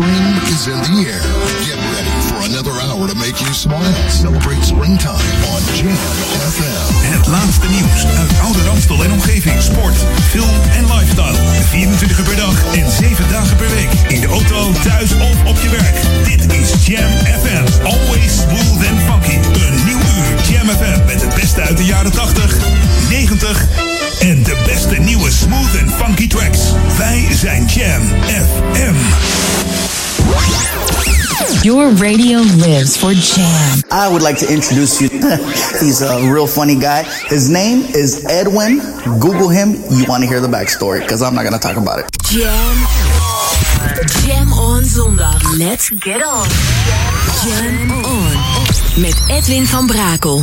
Spring is in the air. Get ready for another hour to make you smile. Celebrate springtime on Jam FM. Het laatste nieuws uit Oude Ramstel en omgeving. Sport, film en lifestyle. 24 uur per dag en 7 dagen per week. In de auto, thuis of op je werk. Dit is Jam FM. Always smooth and funky. Een nieuw uur Jam FM met het beste uit de jaren 80, 90 en de beste nieuwe smooth and funky tracks. Wij zijn Jam FM. Your radio lives for Jam. I would like to introduce you. He's a real funny guy. His name is Edwin. Google him. You want to hear the backstory because I'm not going to talk about it. Jam. Jam on zondag. Let's get on. Jam on. Met Edwin van Brakel.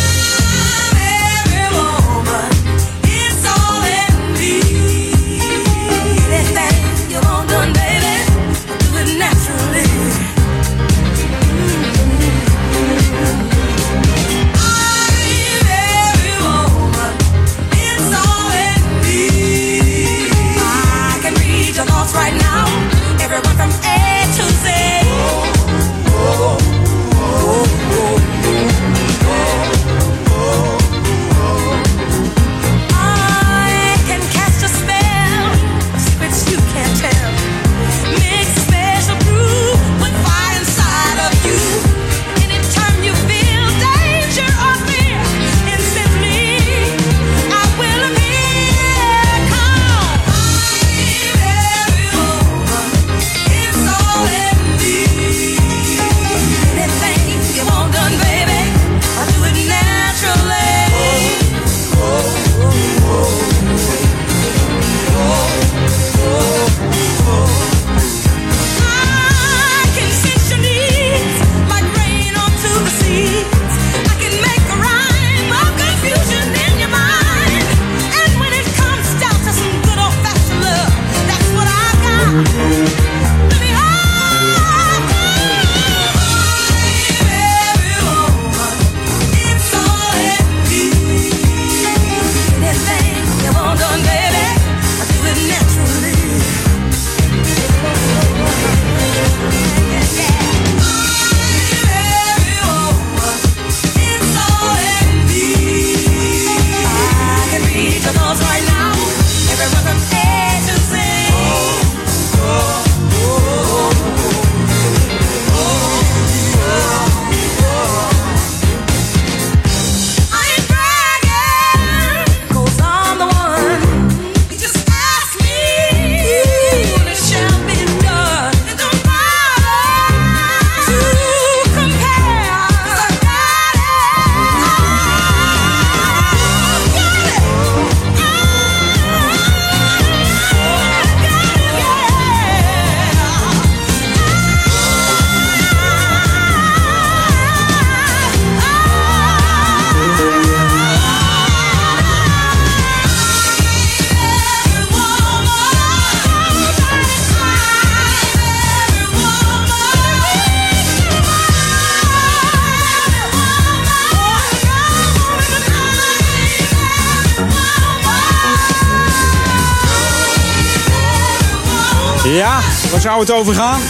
Ja, waar zou het over gaan?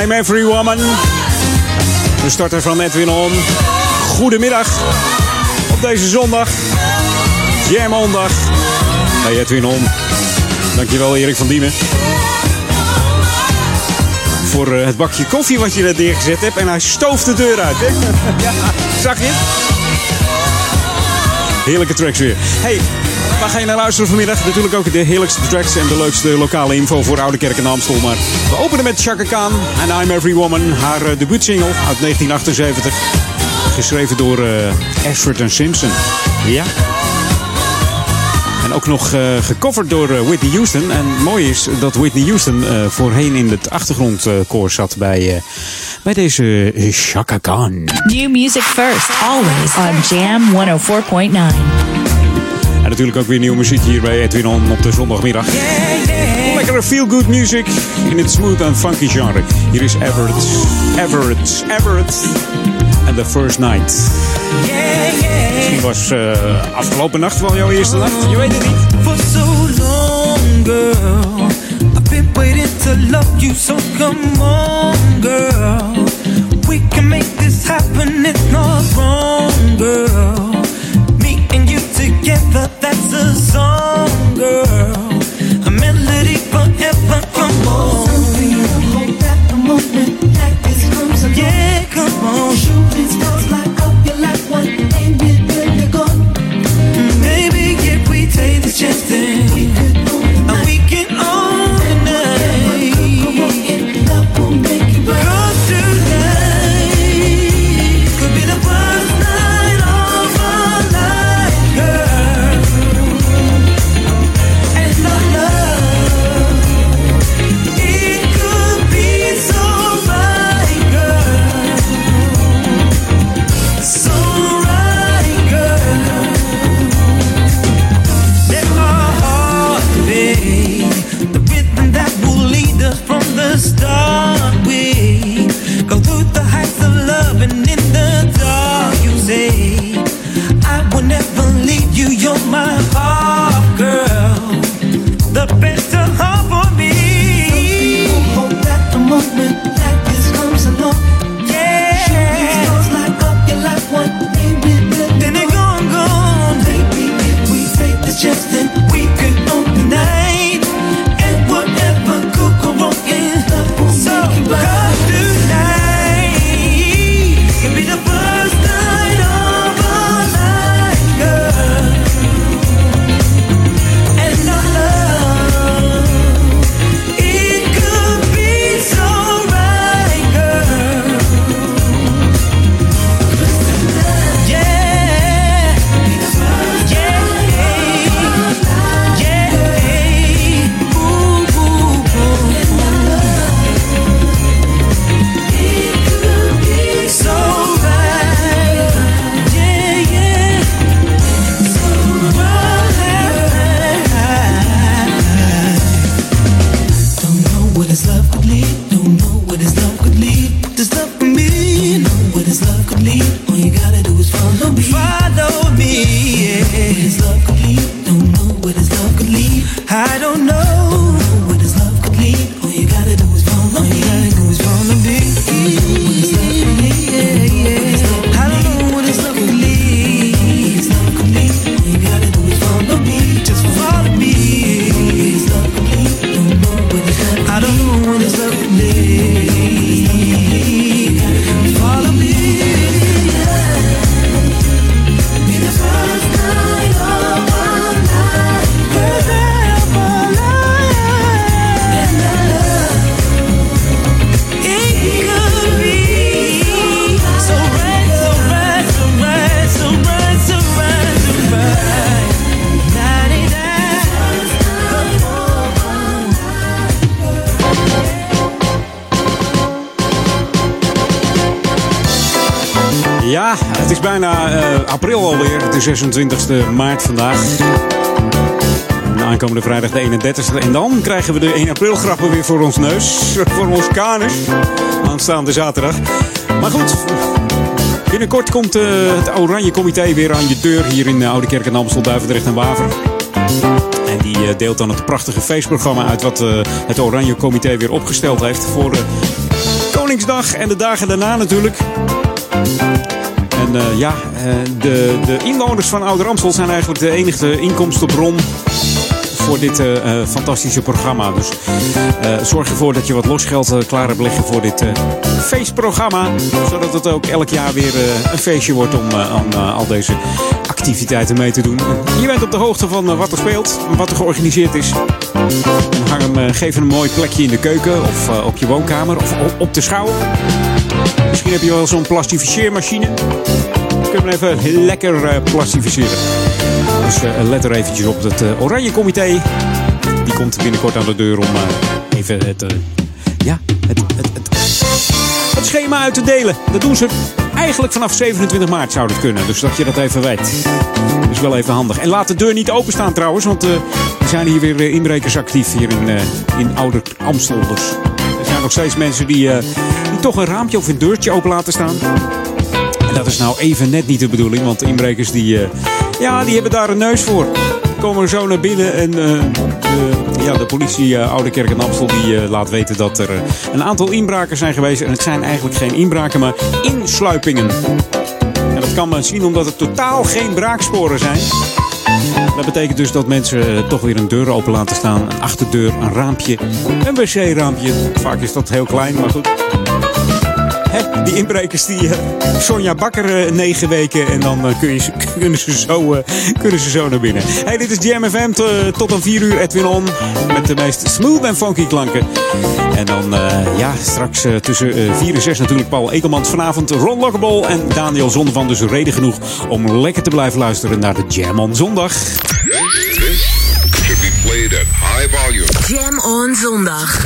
I'm Every Woman. De starter van Edwin On. Goedemiddag. Op deze zondag. Jamondag. Bij Edwin On. Dankjewel Erik van Diemen. Voor eh, het bakje koffie wat je net neergezet hebt. En hij stooft de deur uit. Hè? ja, zag je? Heerlijke tracks weer. Hey, waar ga je naar luisteren vanmiddag? Natuurlijk ook de heerlijkste tracks en de leukste lokale info voor Oude Kerk en Amstel. Maar we openen met Chaka Khan en I'm Every Woman. Haar uh, debuutsingle uit 1978. Geschreven door uh, Ashford en Simpson. Ja. En ook nog uh, gecoverd door uh, Whitney Houston. En mooi is dat Whitney Houston uh, voorheen in het achtergrondkoor zat bij, bij deze Chaka Khan. New music first, always on Jam 104.9. En natuurlijk ook weer nieuwe muziek hier bij Edwin On op de zondagmiddag. Yeah, yeah. Lekkere feel-good music in het smooth en funky genre. Hier is Everett, Everett, Everett and the First Night. Misschien was uh, afgelopen nacht wel jouw eerste nacht. Je weet het niet. For so long, girl. I've been waiting to love you, so come on, girl. We can make this happen, it's not wrong, girl. Yeah, come on. Maybe I don't know alweer. Het is 26 maart vandaag. En aankomende vrijdag de 31ste. En dan krijgen we de 1 april grappen weer voor ons neus. Voor ons kanus. Aanstaande zaterdag. Maar goed, binnenkort komt eh, het Oranje Comité weer aan je deur. Hier in de Oude Kerk en Amstel, Duivendrecht en Waver. En die eh, deelt dan het prachtige feestprogramma uit wat eh, het Oranje Comité weer opgesteld heeft. Voor eh, Koningsdag en de dagen daarna natuurlijk. En eh, ja, eh, de, de inwoners van Ouder Amstel zijn eigenlijk de enige inkomstenbron voor dit eh, eh, fantastische programma. Dus eh, zorg ervoor dat je wat losgeld eh, klaar hebt liggen voor dit eh, feestprogramma. Zodat het ook elk jaar weer eh, een feestje wordt om eh, aan eh, al deze activiteiten mee te doen. En je bent op de hoogte van eh, wat er speelt, wat er georganiseerd is. Hang hem, eh, geef hem een mooi plekje in de keuken of eh, op je woonkamer of op de schouw. Misschien heb je wel zo'n plastificeermachine. Kun je hem even lekker eh, plastificeren. Dus eh, let er eventjes op. Het eh, Oranje Comité die komt binnenkort aan de deur om even het, ja, het, het, het, schema uit te delen. Dat doen ze eigenlijk vanaf 27 maart zou dat kunnen. Dus dat je dat even weet. Dus wel even handig. En laat de deur niet openstaan trouwens. Want eh, Er zijn hier weer inbrekers actief hier in, in Ouder Amstel. Dus er zijn nog steeds mensen die, die toch een raampje of een deurtje open laten staan. Dat is nou even net niet de bedoeling, want de inbrekers die, eh, ja, die hebben daar een neus voor. Komen zo naar binnen en eh, de, ja, de politie eh, Oude Kerk en Amstel die laat weten dat er een aantal inbraken zijn geweest. En het zijn eigenlijk geen inbraken, maar insluipingen. En dat kan men zien omdat er totaal geen braaksporen zijn. Dat betekent dus dat mensen toch weer een deur open laten staan. Een achterdeur, een raampje, een wc-raampje. Vaak is dat heel klein, maar goed. Hè, die inbrekers die eh, Sonja Bakker eh, negen weken en dan eh, kun je, kunnen, ze zo, eh, kunnen ze zo naar binnen. Hey, dit is Jam FM t- tot aan 4 uur Edwin On met de meest smooth en funky klanken. En dan eh, ja, straks eh, tussen eh 4 en 6 natuurlijk Paul Ekelmans vanavond Ron Lockable en Daniel Zonnevan. Dus reden genoeg om lekker te blijven luisteren naar de Jam on zondag. This should be played at high volume. Jam on zondag.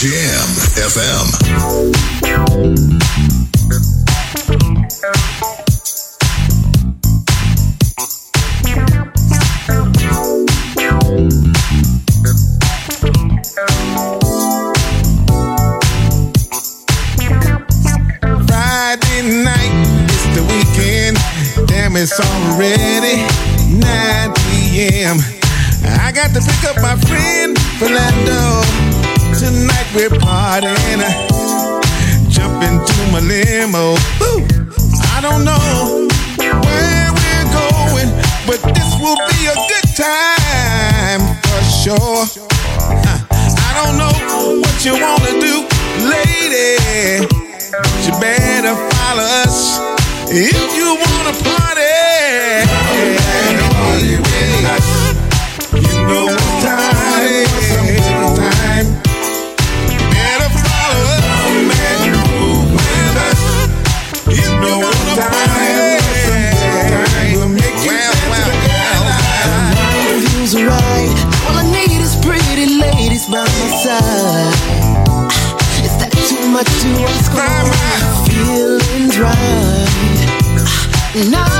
Jam FM. Friday night, it's the weekend. Damn, it's already 9 p.m. I got to pick up my friend Philando. Tonight we're partying. Jump into my limo. Ooh, I don't know where we're going, but this will be a good time for sure. Uh, I don't know what you wanna do, lady. But you better follow us if you wanna party. Party with us. You know tried. Now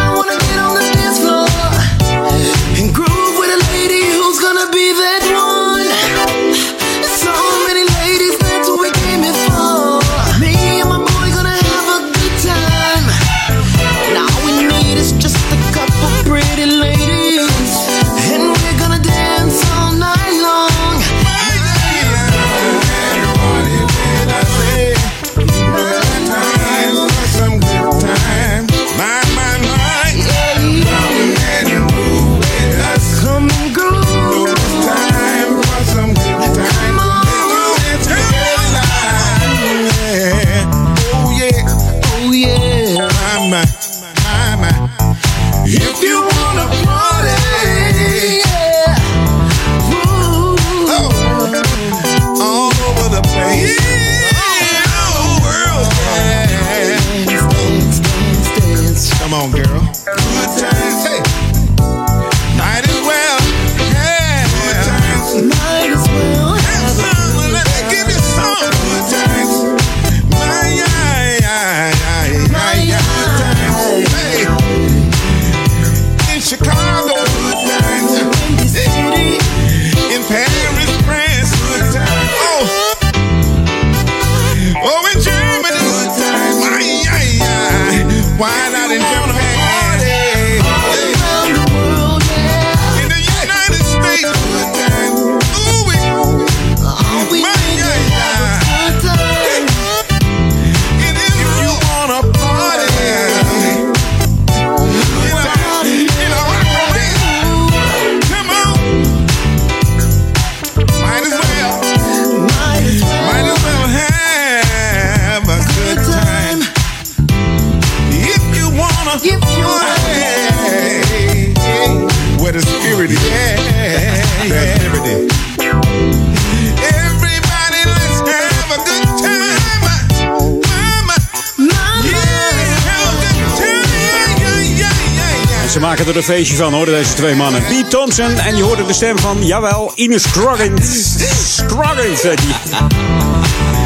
feestje van, hoor, deze twee mannen. Pete Thompson en je hoorde de stem van, jawel, Ines Scroggins. Scroggins, die.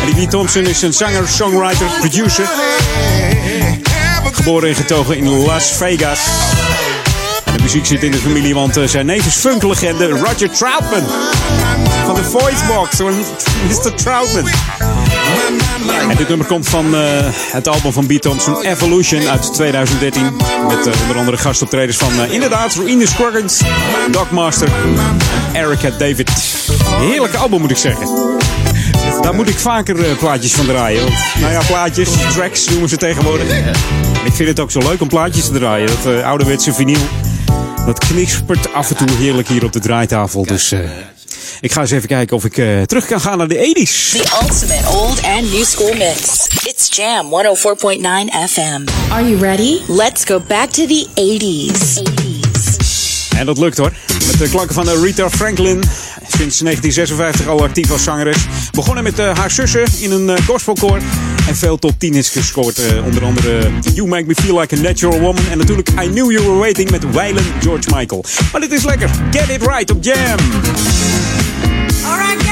En die Pete Thompson is een zanger, songwriter, producer. Geboren en getogen in Las Vegas. En de muziek zit in de familie, want eh, zijn neef is funklegende Roger Troutman. Van de Voice Box, van Mr. Troutman. En dit nummer komt van eh, het album van Beat Thompson, Evolution, uit 2013. Met eh, onder andere gastoptredens van eh, inderdaad Ruine Scroggins, Doc Master en Erica David. Heerlijk album moet ik zeggen. Daar moet ik vaker plaatjes van draaien. Want, nou ja, plaatjes, tracks noemen ze tegenwoordig. En ik vind het ook zo leuk om plaatjes te draaien. Dat ouderwetse vinyl, dat knispert af en toe heerlijk hier op de draaitafel. Dus ik ga eens even kijken of ik eh, terug kan gaan naar de 80s. The ultimate old and new school mix. It's Jam 104.9 FM. Are you ready? Let's go back to the 80s. En dat lukt hoor. Met de klanken van Rita Franklin. Sinds 1956 al actief als zangeres. Begonnen met eh, haar zussen in een eh, gospelkoor. En veel top 10 is gescoord. eh, onder andere You Make Me Feel Like a Natural Woman. En natuurlijk I Knew You Were Waiting met Waylon George Michael. Maar dit is lekker. Get It Right op Jam. All right.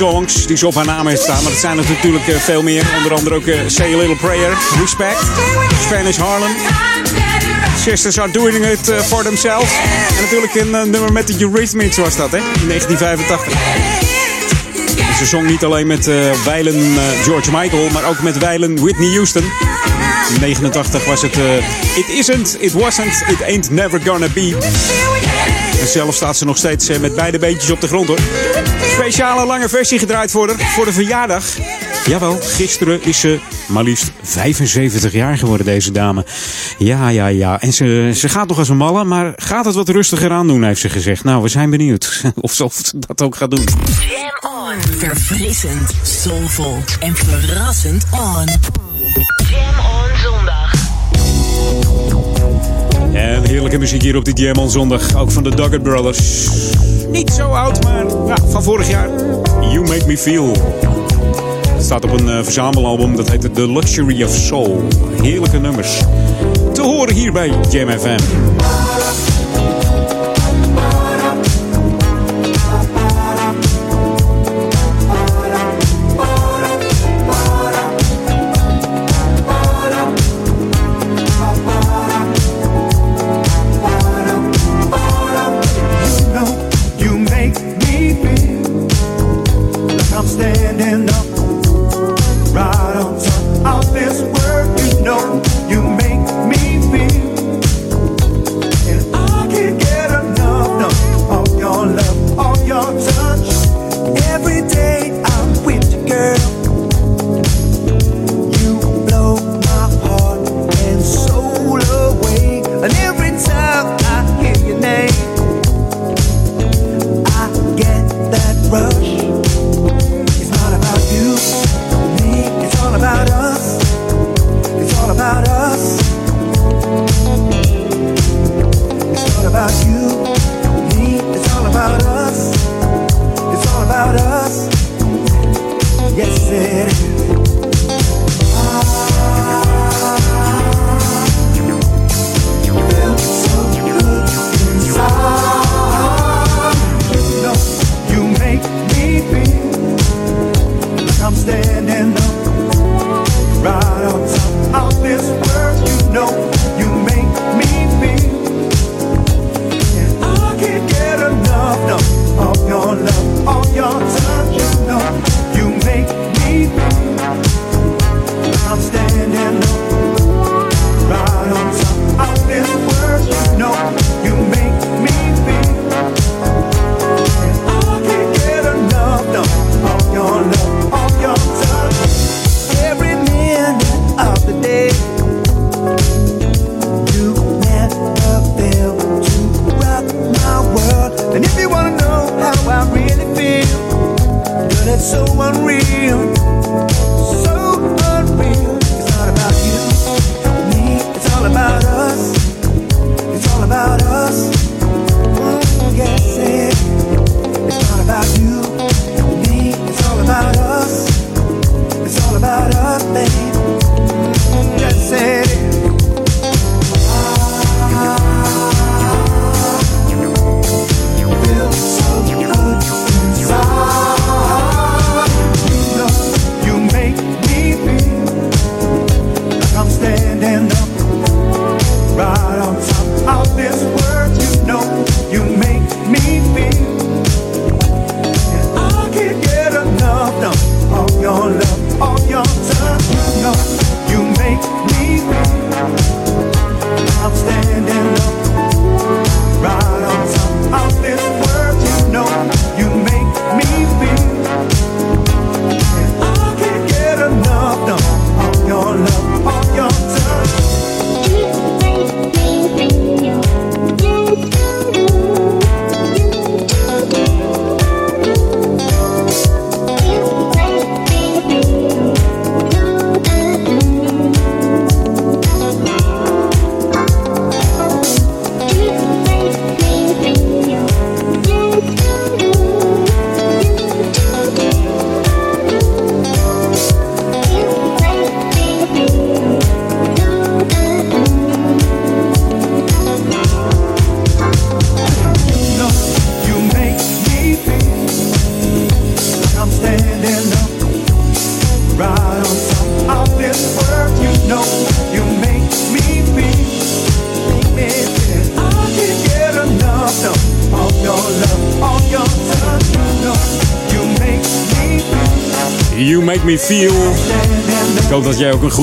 songs die zo op haar naam heeft staan. Maar dat zijn er natuurlijk eh, veel meer. Onder andere ook eh, Say a Little Prayer, Respect, Spanish Harlem. Sisters are doing it eh, for themselves. En natuurlijk een nummer met de Eurythmics was dat, hè? In 1985 ze zong niet alleen met uh, wijlen George Michael, maar ook met wijlen Whitney Houston. In 89 was het It Isn't, It Wasn't, It Ain't Never Gonna Be. En zelf staat ze nog steeds met beide beentjes op de grond hoor speciale lange versie gedraaid voor de verjaardag. Jawel, gisteren is ze maar liefst 75 jaar geworden, deze dame. Ja, ja, ja. En ze, ze gaat nog als een malle, maar gaat het wat rustiger aandoen, heeft ze gezegd. Nou, we zijn benieuwd of ze, dat ook gaat doen. Jam on. Verfrissend, soulful en verrassend on. Jam on zondag. En heerlijke muziek hier op die Jam on zondag. Ook van de Doggett Brothers. Niet zo oud, maar van vorig jaar. You Make Me Feel. Het staat op een eh, verzamelalbum dat heet The Luxury of Soul. Heerlijke nummers. Te horen hier bij Jam FM.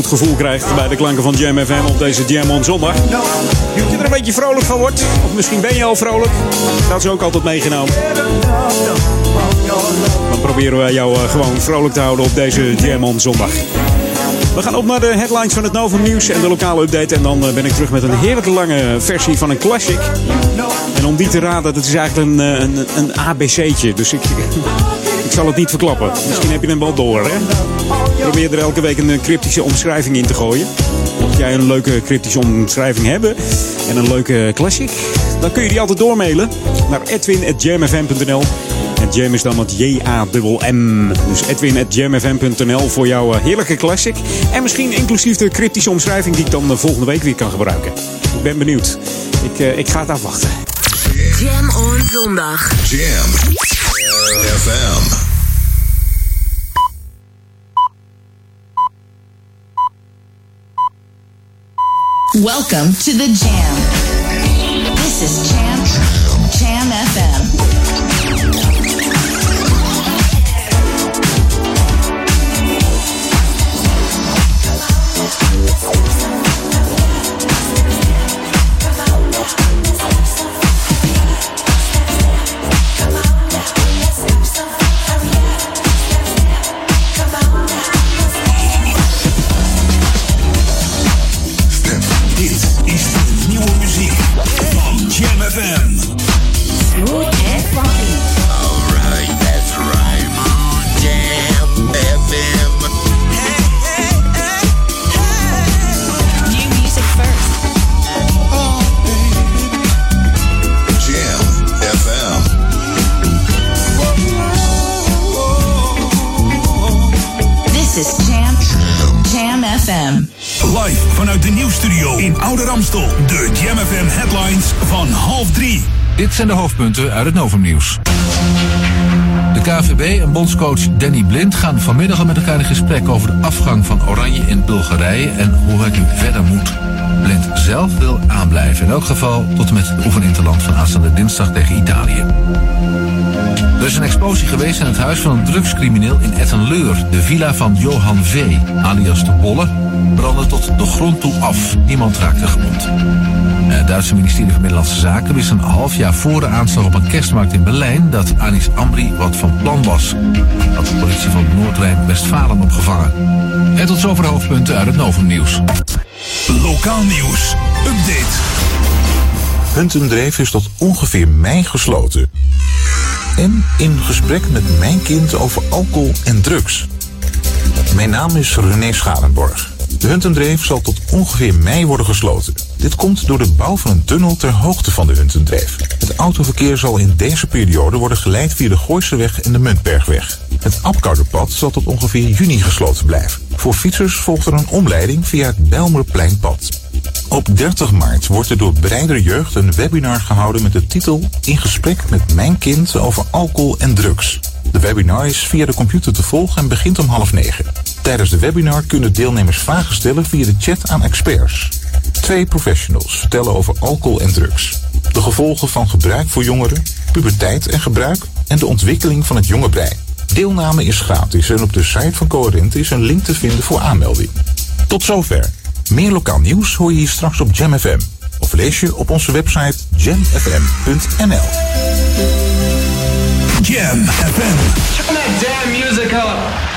Goed gevoel krijgt bij de klanken van Jam FM op deze Jam on zondag. Dat je er een beetje vrolijk van wordt. Of misschien ben je al vrolijk. Dat is ook altijd meegenomen. Dan proberen wij jou eh, gewoon vrolijk te houden op deze Jam on zondag. We gaan op naar de headlines van het Novum Nieuws en de lokale update. En dan eh, ben ik terug met een heerlijke lange versie van een classic. En om die te raden, dat is eigenlijk een, eh, een, een ABC'tje. Dus ik, ik zal het niet verklappen. Misschien heb je hem wel door, hè? Probeer er elke week een eh, cryptische omschrijving in te gooien. Mocht jij een leuke cryptische omschrijving hebben en een leuke classic, dan kun je die altijd doormailen naar edwin.jamfm.nl. En Jam is dan het J-A-M-M. Dus edwin.jamfm.nl voor jouw eh, heerlijke classic. En misschien inclusief de cryptische omschrijving die ik dan de volgende week weer kan gebruiken. Ik ben benieuwd. Ik, eh, ik ga het afwachten. Jam on zondag. Jam FM. Welcome to the Jam. This is Jam Jam FM. In Oude Ramstel. De Jam FM headlines van half drie. Dit zijn de hoofdpunten uit het Novumnieuws. De KVB en bondscoach Danny Blind gaan vanmiddag al met elkaar in gesprek over de afgang van Oranje in Bulgarije en hoe het nu verder moet. Blind zelf wil aanblijven, in elk geval tot met het oefeninterland van aanstaande dinsdag tegen Italië. Er is een explosie geweest in het huis van een drugscrimineel in Ettenleur. De villa van Johan V., alias de Bolle, brandde tot de grond toe af. Niemand raakte gewond. Het Duitse ministerie van Binnenlandse Zaken wist een half jaar voor de aanslag op een kerstmarkt in Berlijn dat Anis Amri wat van plan was. Had de politie van Noord-Rijn-Westfalen opgevangen. En tot zover de hoofdpunten uit het Novumnieuws. Lokaal nieuws. Update. Huntendreef is tot ongeveer mei gesloten. En in gesprek met mijn kind over alcohol en drugs. Mijn naam is René Schalenborg. De Huntendreef zal tot ongeveer mei worden gesloten. Dit komt door de bouw van een tunnel ter hoogte van de Huntendreef. Het autoverkeer zal in deze periode worden geleid via de Gooiseweg en de Muntbergweg. Het Apkouderpad zal tot ongeveer juni gesloten blijven. Voor fietsers volgt er een omleiding via het Bijlmerpleinpad. Op 30 maart wordt er door Breider Jeugd een webinar gehouden met de titel In gesprek met mijn kind over alcohol en drugs. De webinar is via de computer te volgen en begint om half negen. Tijdens de webinar kunnen deelnemers vragen stellen via de chat aan experts. Twee professionals vertellen over alcohol en drugs. De gevolgen van gebruik voor jongeren, puberteit en gebruik en de ontwikkeling van het jonge brein. Deelname is gratis en op de site van Coherent is een link te vinden voor aanmelding. Tot zover. Meer lokaal nieuws hoor je hier straks op Jam FM. Of lees je op onze website jamfm.nl. Jam FM. Turn that damn music up.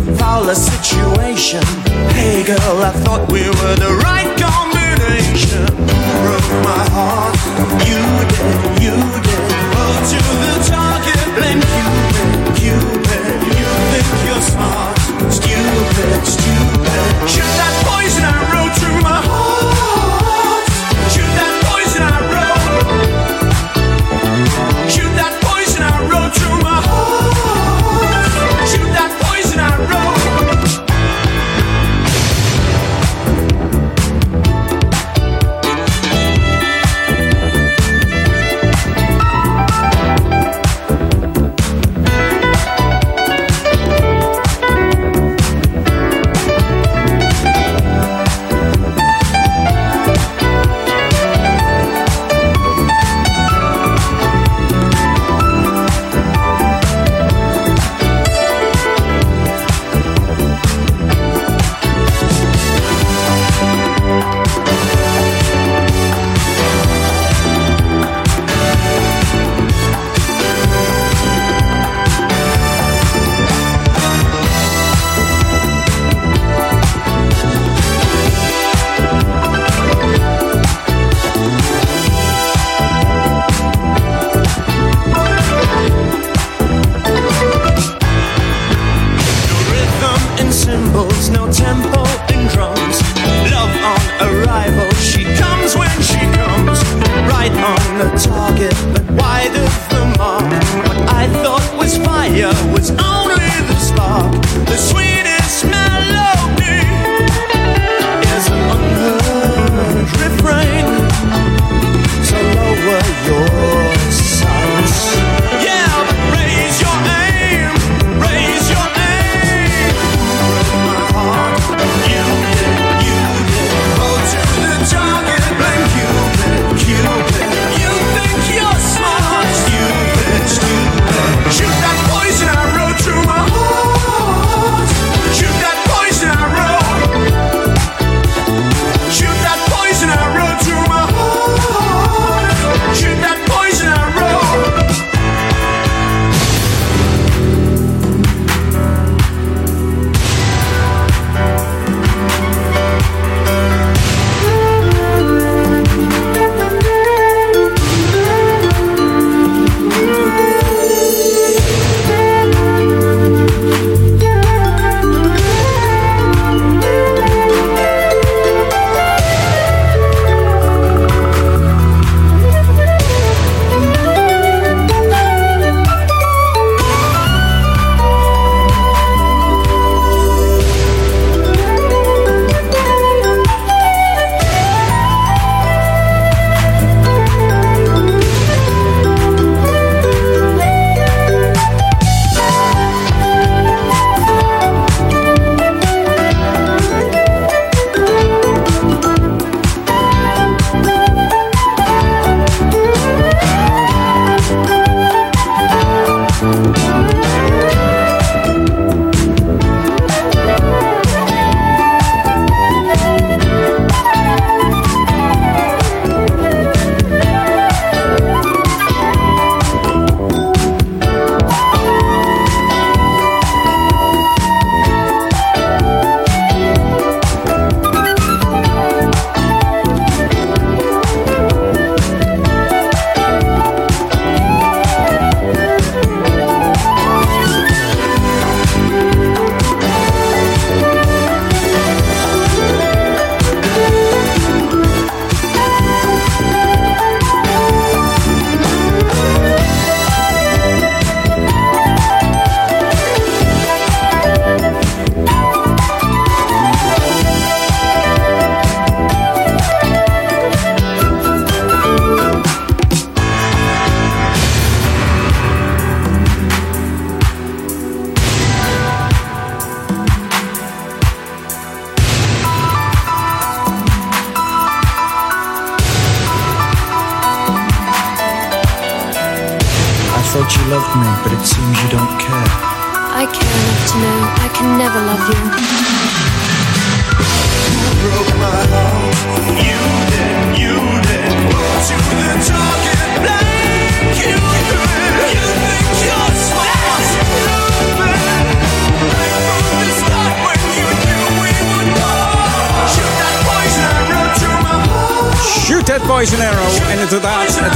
about the situation. Hey girl, I thought we were the right combination. Broke my heart, you did, you did.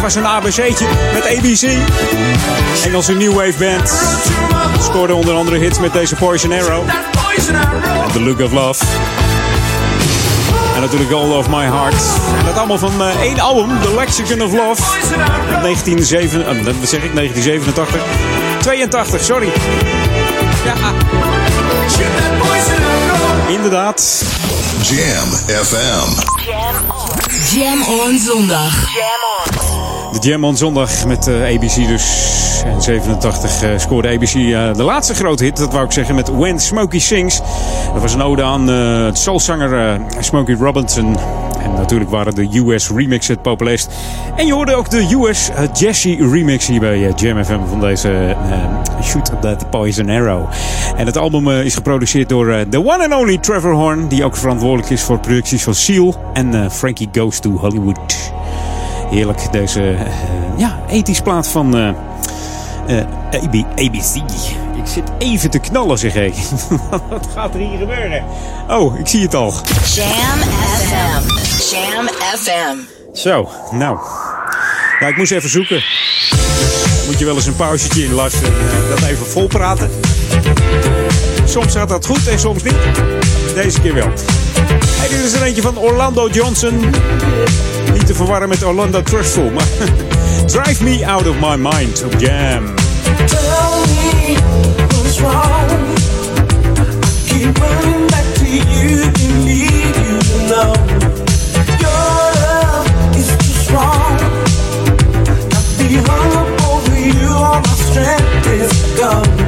Was een ABC'tje met ABC. Engelse New Wave band. Scoorde onder andere hits met deze Poison Arrow. En The Look of Love. En natuurlijk All of My Heart. En dat allemaal van eh, één album, The Lexicon of Love. Uit 1987, eh, wat zeg ik, 1987. 82, sorry. Ja. Inderdaad. Jam FM. Jam on zondag. De Jam on zondag met eh, ABC dus. En 87 eh, scoorde ABC eh, de laatste grote hit, dat wou ik zeggen, met When Smokey Sings. Dat was een ode aan eh soulzanger Smokey Robinson. En natuurlijk waren de US remix het populairst. En je hoorde ook de US Jesse remix hier bij Jam FM van deze Shoot That Poison Arrow. En het album is geproduceerd door the one and only Trevor Horn, die ook verantwoordelijk is voor producties van Seal en Frankie Goes to Hollywood. Heerlijk, deze eh, ja, ethisch plaat van eh, eh, AB, ABC. Ik zit even te knallen, zeg ik. Wat gaat er hier gebeuren? Oh, ik zie het al. Jam FM. Jam FM. Zo, nou. Ja, ik moest even zoeken. Moet je wel eens een pauzetje inlassen. en Dat even vol praten. Soms gaat dat goed en soms niet. Deze keer wel. Hey, dit is er eentje van Orlando Johnson. Niet te verwarren met Orlando Trustful, maar Drive Me Out of My Mind op. Tell me what's wrong. Keep running back to you and need you know your love is too strong. Hung up over you, all my strength is gone.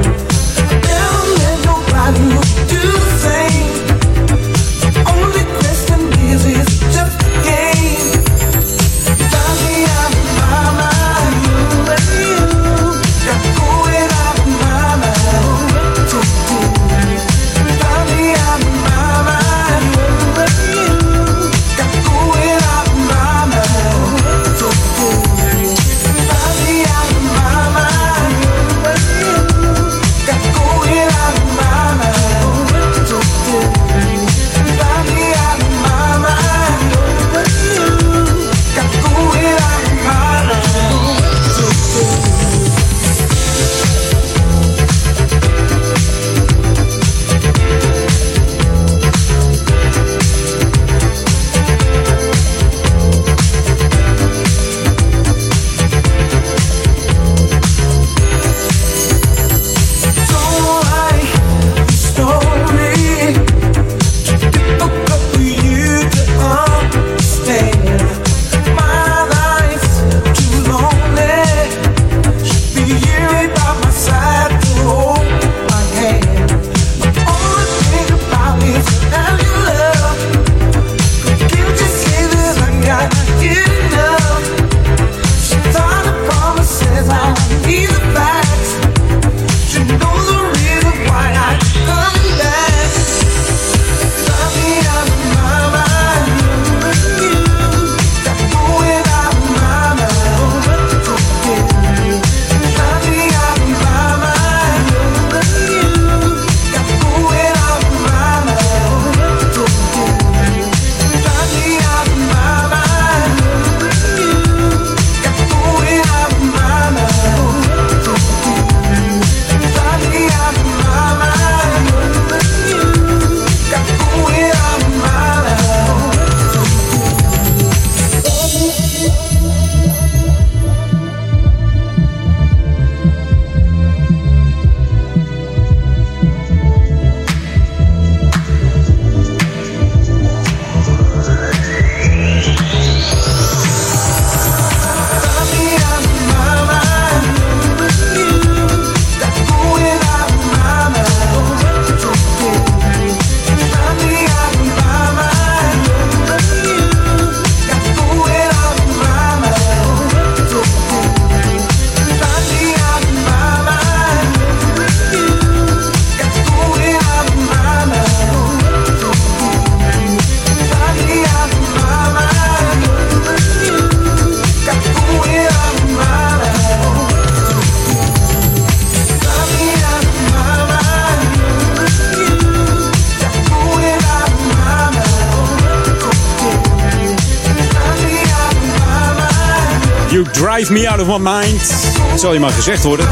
of my mind. Dat zal je maar gezegd worden.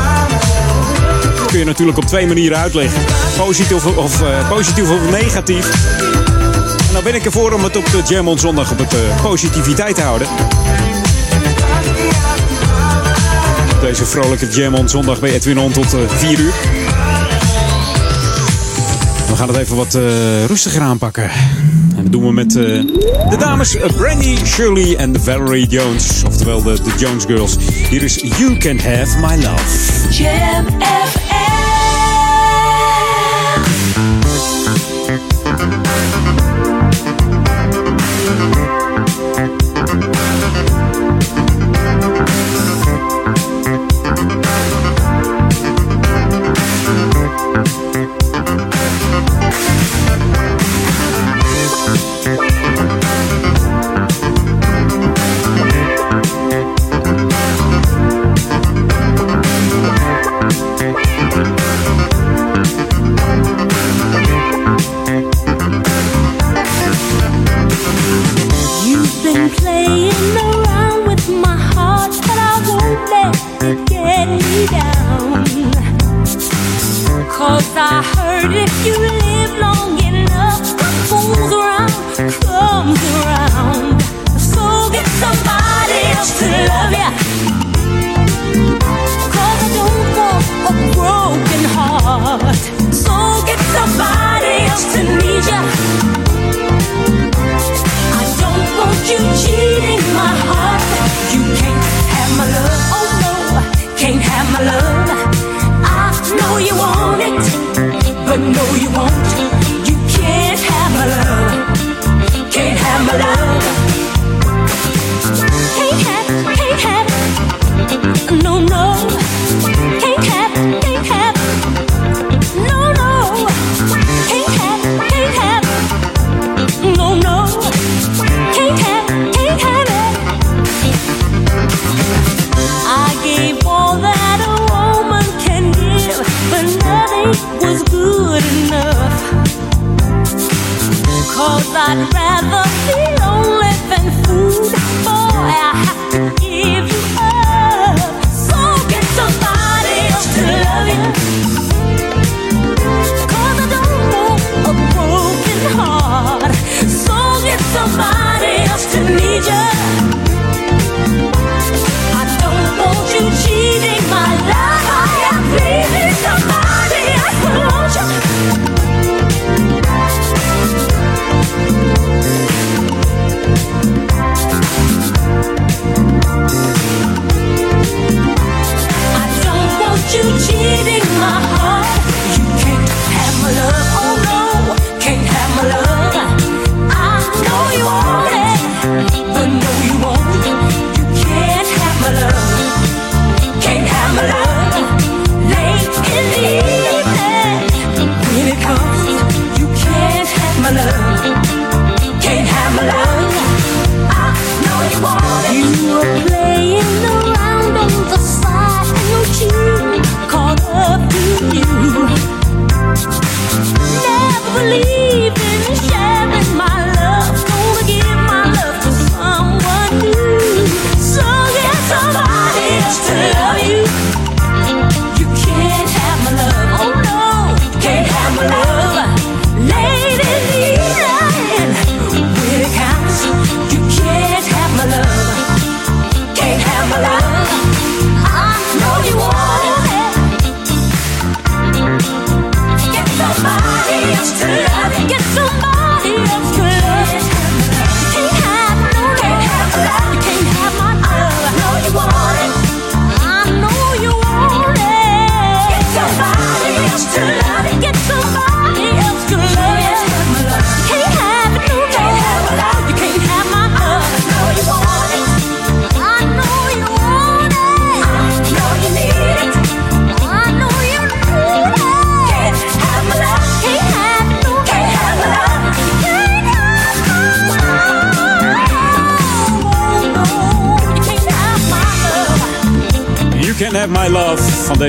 Kun je natuurlijk op twee manieren uitleggen. Positief of, eh, positief of negatief. En dan ben ik ervoor om het op de Jam Zondag op het eh, positiviteit te houden. Deze vrolijke Jam Zondag bij Edwin On tot eh, 4 uur. We gaan het even wat rustiger aanpakken. En dat doen we met eh, de dames eh, Brandy Shirley en Valerie Jones. Oftewel de, Jones Girls. Hier is You Can Have My Love. Jam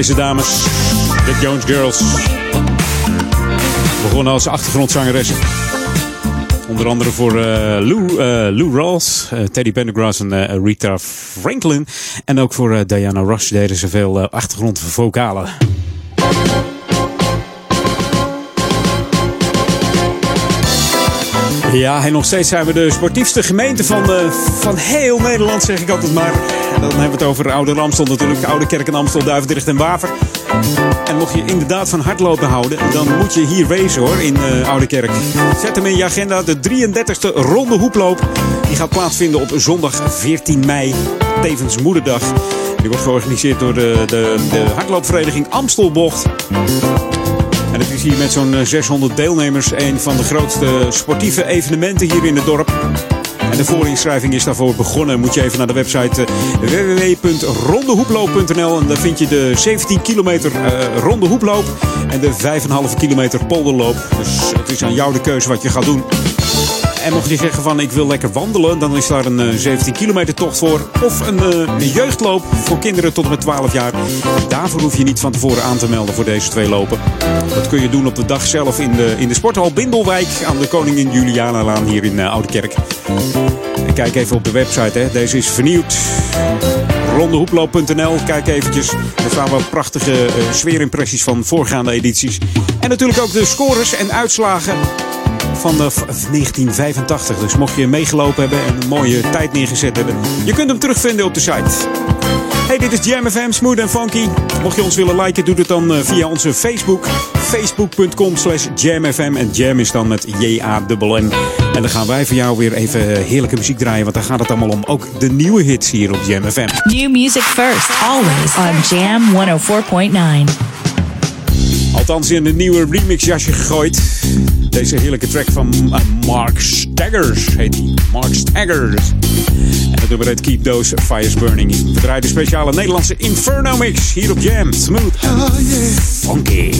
deze dames, de Jones Girls. Begonnen als achtergrondzangeres, Onder andere voor eh, Lou, uh, Lou Rawls, eh, Teddy Pendergrass en Rita Franklin. En ook voor Diana Rush deden ze veel achtergrondvokalen. Ja, en nog steeds zijn we de sportiefste gemeente van, van heel Nederland, zeg ik altijd maar. Dan hebben we het over Oude Ramstel natuurlijk, Oude Kerk en Amstel, Duivendrecht en Waver. En mocht je inderdaad van hardlopen houden, dan moet je hier wezen hoor, in eh, Oude Kerk. Zet hem in je agenda, de 33e ronde hoeploop. Die gaat plaatsvinden op zondag 14 mei, tevens moederdag. Die wordt georganiseerd door de, de, de hardloopvereniging Amstelbocht. En het is hier met zo'n eh, 600 deelnemers een van de grootste sportieve evenementen hier in het dorp. De voorinschrijving is daarvoor begonnen. Moet je even naar de website eh, www.rondehoeploop.nl en daar vind je de 17 kilometer eh, ronde hoeploop en de 5,5 kilometer polderloop. Dus het is aan jou de keuze wat je gaat doen. En mocht je zeggen van ik wil lekker wandelen, dan is daar een eh, 17 kilometer tocht voor. Of een, eh, een jeugdloop voor kinderen tot en met 12 jaar. Daarvoor hoef je niet van tevoren aan te melden voor deze twee lopen. Dat kun je doen op de dag zelf in de, in de sporthal Bindelwijk aan de Koningin Julianalaan hier in uh, Oudekerk. En kijk even op de website, hè. deze is vernieuwd. Rondehoeploop.nl, kijk eventjes. Er staan wat prachtige eh, sfeerimpressies van voorgaande edities. En natuurlijk ook de scores en uitslagen van de v- 1985. Dus mocht je meegelopen hebben en een mooie tijd neergezet hebben, je kunt hem terugvinden op de site. Hey, dit is Jam FM, Smooth and Funky. Mocht je ons willen liken, doe het dan eh, via onze Facebook. Facebook.com slash jamfm. En jam is dan met J-A-M-M. En dan gaan wij voor jou weer even eh, heerlijke muziek draaien. Want daar gaat het allemaal om. Ook de nieuwe hits hier op Jam FM. New music first, always on Jam 104.9. Althans in een nieuwe remix jasje gegooid. Deze heerlijke track van eh, Mark Staggers heet hij. Mark Staggers. En het nummer heet Keep Those Fires Burning. We draaien de speciale Nederlandse Inferno mix hier op Jam. Smooth and funky.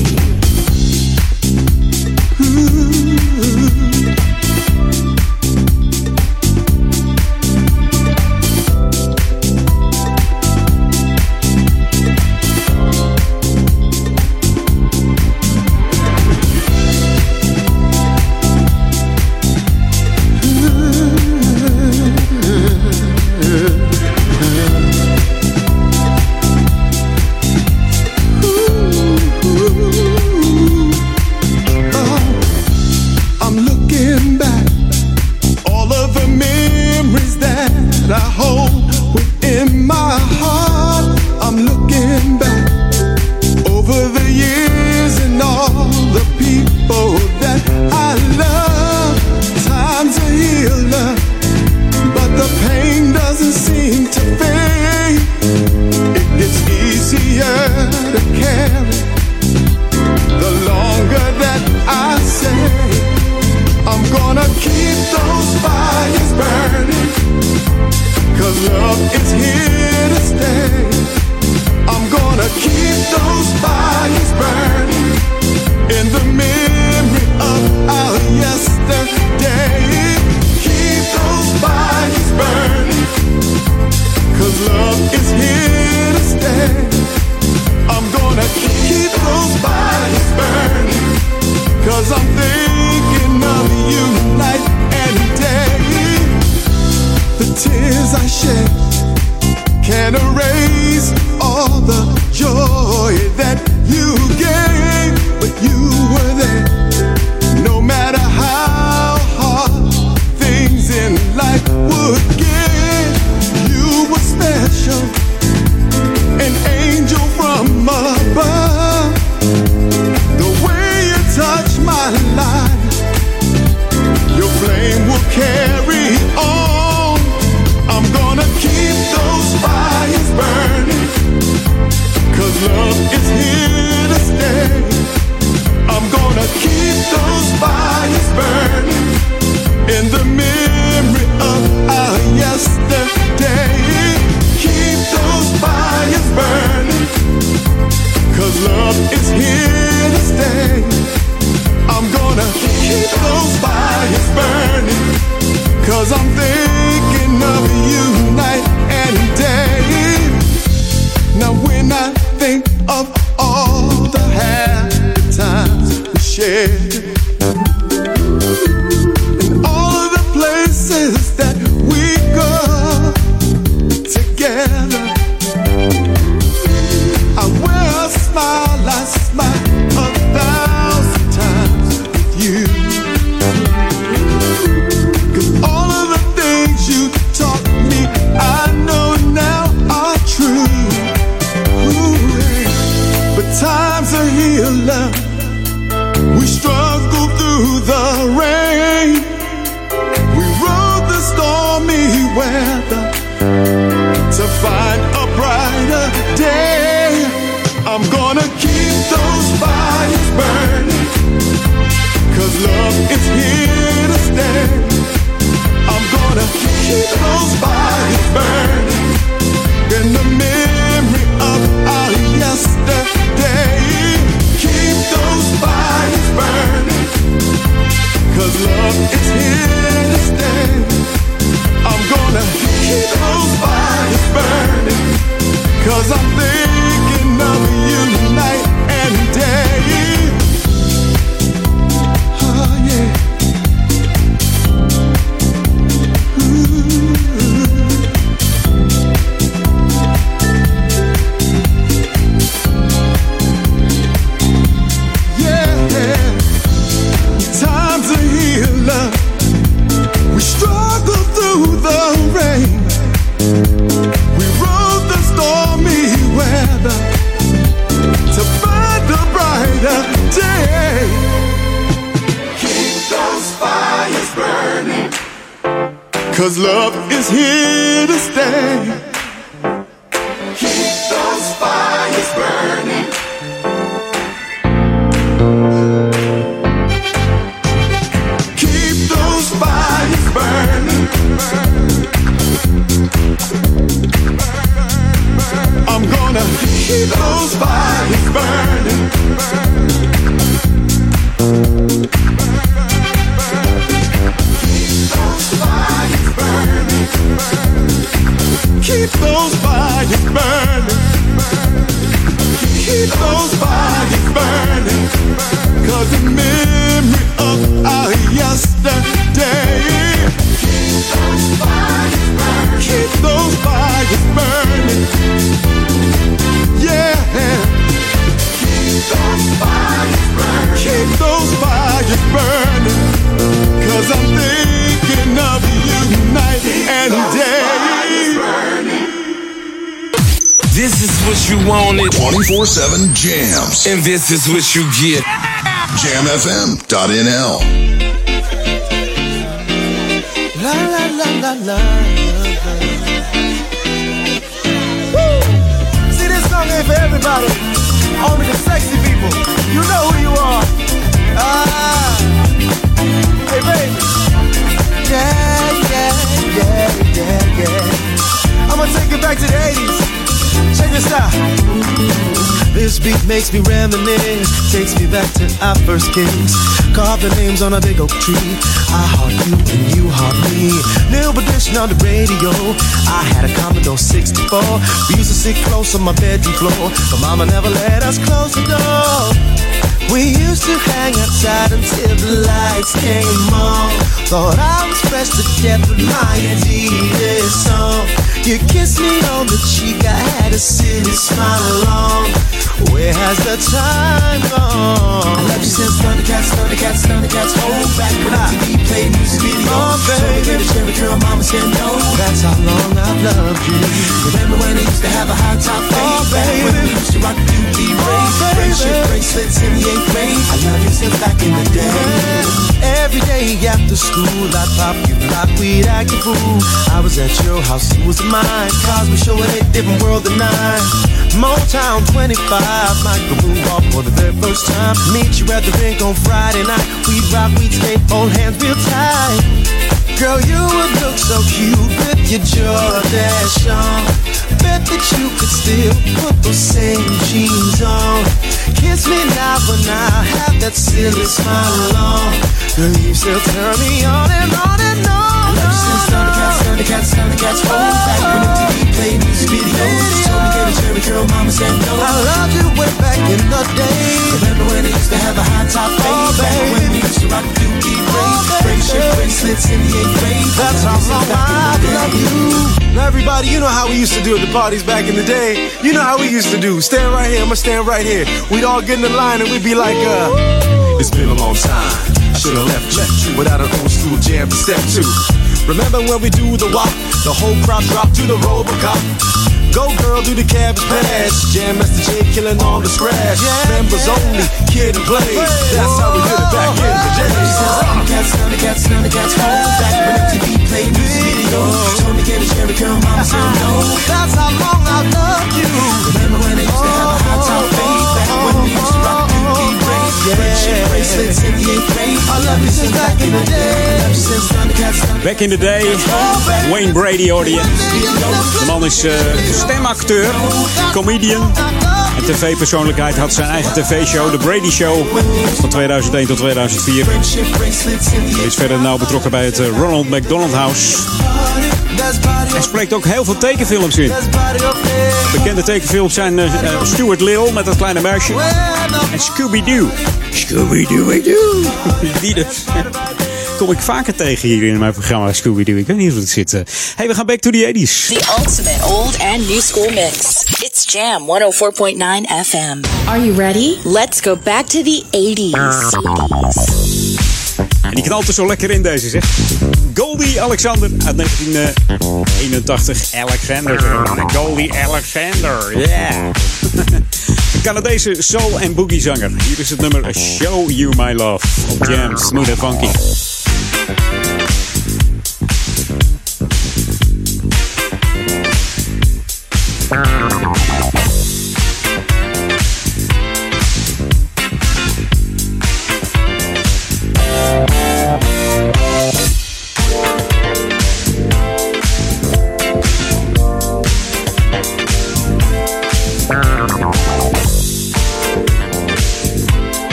I'm this is what you get. JamFM.nl. La la la la la. Woo! See, this song ain't for everybody. Only the sexy people. You know who you are. Ah. Hey, baby. Yeah, yeah, yeah, yeah, yeah. I'm gonna take it back to the 80s. Check this out. This beat makes me reminisce, takes me back to our first kiss. Carved the names on a big oak tree. I heart you and you heart me. New edition on the radio. I had a Commodore 64. We used to sit close on my bedroom floor, but Mama never let us close the door. We used to hang outside until the lights came on. Thought I was fresh to death with my Adidas song. You kissed me on the cheek, I had a silly smile along. Where has the time gone? I love you since Thundercats, Thundercats, Thundercats. Hold back when the TV played music video. Oh, baby. So cherry curl, mama said no. That's how long I've loved you. Remember when I used to have a high top oh, fade? Oh, baby. When we used to rock the UV oh, rays. Friendship bracelets in the eighth grade. I love you since back in the day. Day after school, I'd pop you like we'd act a fool. I was at your house, you was at mine. Cars were showing a different world than mine. Motown 25, Michael Boomba for the very first time. Meet you at the rink on Friday night. We'd rock, we'd skate, hold hands real tight. Girl, you would look so cute with your Jordache on. Bet that you could still put those same jeans on. Kiss me now, but now have that silly smile on. Girl, you still turn me on and on and on. You since Thundercats, Thundercats, Thundercats. Hold back when MTV played music videos. Told me get a cherry curl, mama said no. I love you way back in the day. Remember when it used to have a high top fade. Back when we used to rock the Dookie braids, friendship bracelets in the eighth grade. That's how long I love you. Now, everybody, you know how we used to do at the parties back in the day. You know how we used to do. Stand right here, I'ma stand right here. We'd all get in the line and we'd be like, uh, It's been a long time. Should've left you without an old school jam for step two. Remember when we do the walk? The whole crowd drop to the Robocop. Go girl, do the cabbage pass. Jam Master J killing all the scratch. Members only, kid and play. That's how we did it back in the day. Thundercats, Thundercats, Thundercats, home. Back when MTV played music videos. Tony Get a Jerry Curl, Mama said no. That's how long I love you. Remember when they used to have a high top fade? Back when we used to back in the day. Wayne Brady hoorde. De man is eh, stemacteur, comedian en tv-persoonlijkheid. Had zijn eigen tv-show, The Brady Show, van 2001 tot 2004. Hij is verder nauw betrokken bij het eh, Ronald McDonald House. Hij spreekt ook heel veel tekenfilms in. Bekende tekenfilms zijn eh, eh, Stuart Little met dat kleine muisje. En Scooby-Doo. Scooby-Doo-Doo. Die dus. Kom ik vaker tegen hier in mijn programma Scooby-Doo. Ik weet niet hoe het zit. eh. Hey, we gaan back to the 80s. The ultimate old and new school mix. It's Jam 104.9 FM. Are you ready? Let's go back to the 80s. En die knalt er zo lekker in deze, zeg. Goldie Alexander uit 1981. Alexander. Goldie Alexander, yeah. Canadese soul- en boogie-zanger. Hier is het nummer Show You My Love. Op Jam, smooth and funky.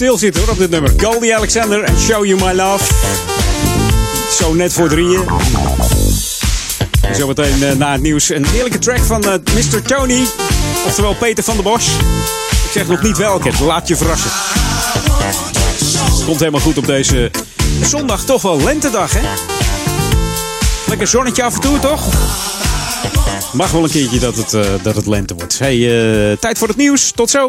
Kan niet stilzitten hoor op dit nummer. Goldie Alexander en Show You My Love. Zo net voor drieën. En Zometeen eh, na het nieuws een heerlijke track van eh, Mr. Tony. Oftewel Peter van der Bos. Ik zeg nog niet welke, laat je verrassen. Komt helemaal goed op deze zondag, toch wel lentedag hè? Lekker zonnetje af en toe toch? Mag wel een keertje dat het, eh, dat het lente wordt. Hey, tijd voor het nieuws. Tot zo.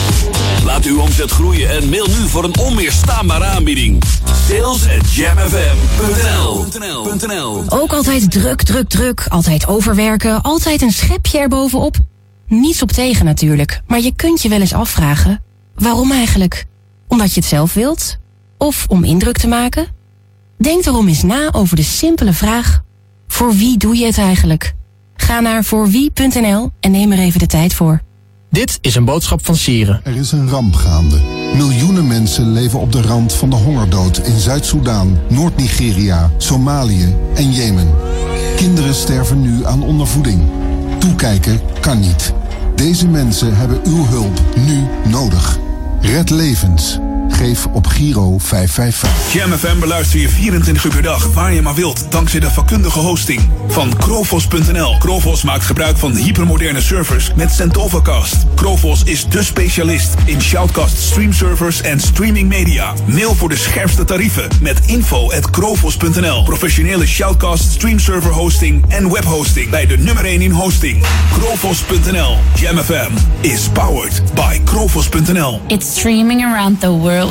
Laat uw omzet groeien en mail nu voor een onweerstaanbare aanbieding. Sales Ook altijd druk, druk, druk. Altijd overwerken. Altijd een schepje erbovenop. Niets op tegen natuurlijk. Maar je kunt je wel eens afvragen. Waarom eigenlijk? Omdat je het zelf wilt? Of om indruk te maken? Denk erom eens na over de simpele vraag. Voor wie doe je het eigenlijk? Ga naar voorwie.nl en neem er even de tijd voor. Dit is een boodschap van Sieren. Er is een ramp gaande. Miljoenen mensen leven op de rand van de hongerdood in Zuid-Soedan, Noord-Nigeria, Somalië en Jemen. Kinderen sterven nu aan ondervoeding. Toekijken kan niet. Deze mensen hebben uw hulp nu nodig. Red levens. Geef op Giro 555. Jam FM beluister je 24 uur per dag, waar je maar wilt, dankzij de vakkundige hosting van Krovos.nl. Krovos maakt gebruik van hypermoderne servers met Centovacast. Krovos is de specialist in shoutcast streamservers en streaming media. Mail voor de scherpste tarieven met info at Krovos.nl. Professionele shoutcast streamserver hosting en webhosting bij de nummer 1 in hosting. Krovos.nl. Jam FM is powered by Krovos.nl. It's streaming around the world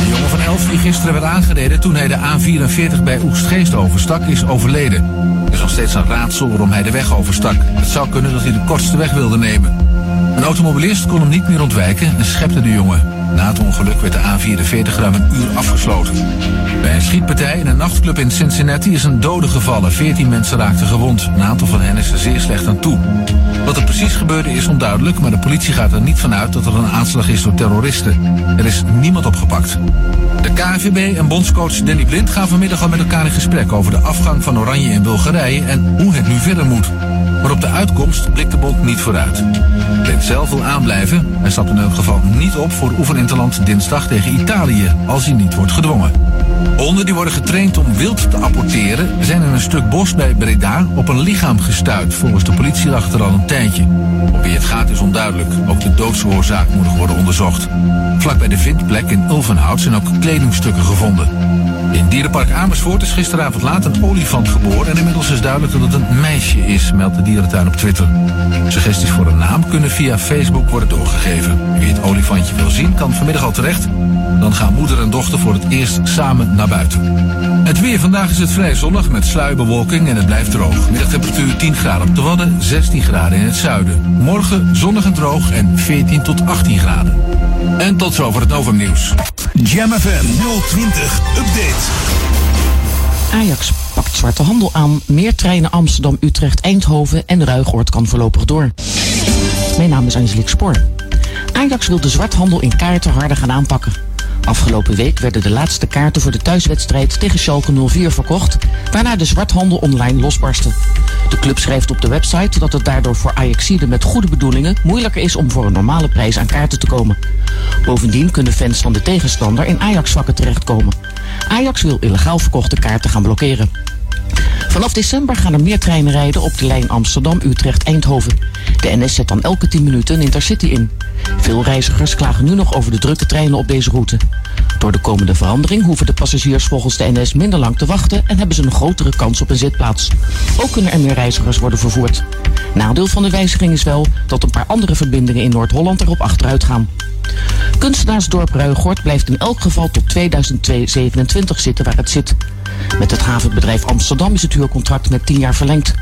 De jongen van 11 die gisteren werd aangereden toen hij de A44 bij Oegstgeest overstak, is overleden. Er is nog steeds een raadsel waarom hij de weg overstak. Het zou kunnen dat hij de kortste weg wilde nemen. Een automobilist kon hem niet meer ontwijken en schepte de jongen. Na het ongeluk werd de A44 ruim een uur afgesloten. Bij een schietpartij in een nachtclub in Cincinnati is een dode gevallen. 14 mensen raakten gewond. Een aantal van hen is er zeer slecht aan toe. Wat er precies gebeurde is onduidelijk, maar de politie gaat er niet vanuit dat er een aanslag is door terroristen. Er is niemand opgepakt. De KNVB en bondscoach Danny Blind gaan vanmiddag al met elkaar in gesprek over de afgang van Oranje in Bulgarije en hoe het nu verder moet. Maar op de uitkomst blikt de bond niet vooruit. Blind zelf wil aanblijven. Hij stapt in elk geval niet op voor oefeninterland dinsdag tegen Italië, als hij niet wordt gedwongen. Honden die worden getraind om wild te apporteren zijn in een stuk bos bij Breda op een lichaam gestuurd. Volgens de politie lag er al een tijdje. Op wie het gaat is onduidelijk. Ook de doodsoorzaak moet nog worden onderzocht. Vlak bij de vindplek in Ulvenhout zijn ook kledingstukken gevonden. In Dierenpark Amersfoort is gisteravond laat een olifant geboren en inmiddels is duidelijk dat het een meisje is, meldt de dierentuin op Twitter. Suggesties voor een naam kunnen via Facebook worden doorgegeven. Wie het olifantje wil zien kan vanmiddag al terecht. Dan gaan moeder en dochter voor het eerst samen naar buiten. Het weer vandaag is het vrij zonnig met sluierbewolking en het blijft droog. Middagtemperatuur 10 graden op de Wadden, 16 graden in het zuiden. Morgen zonnig en droog en 14 tot 18 graden. En tot zover het Novum nieuws. Jam FM 020 Update. Ajax pakt zwarte handel aan. Meer treinen Amsterdam, Utrecht, Eindhoven en Ruigoord kan voorlopig door. Mijn naam is Angelique Spoor. Ajax wil de zwarthandel in kaarten harder gaan aanpakken. Afgelopen week werden de laatste kaarten voor de thuiswedstrijd tegen Schalke 04 verkocht, waarna de zwarthandel online losbarstte. De club schrijft op de website dat het daardoor voor Ajaxiden met goede bedoelingen moeilijker is om voor een normale prijs aan kaarten te komen. Bovendien kunnen fans van de tegenstander in Ajax-vakken terechtkomen. Ajax wil illegaal verkochte kaarten gaan blokkeren. Vanaf december gaan er meer treinen rijden op de lijn Amsterdam-Utrecht-Eindhoven. De NS zet dan elke 10 minuten een intercity in. Veel reizigers klagen nu nog over de drukke treinen op deze route. Door de komende verandering hoeven de passagiers volgens de NS minder lang te wachten en hebben ze een grotere kans op een zitplaats. Ook kunnen er meer reizigers worden vervoerd. Nadeel van de wijziging is wel dat een paar andere verbindingen in Noord-Holland erop achteruit gaan. Kunstenaarsdorp Ruigort blijft in elk geval tot 2027 zitten waar het zit. Met het havenbedrijf Amsterdam is het huurcontract met 10 jaar verlengd.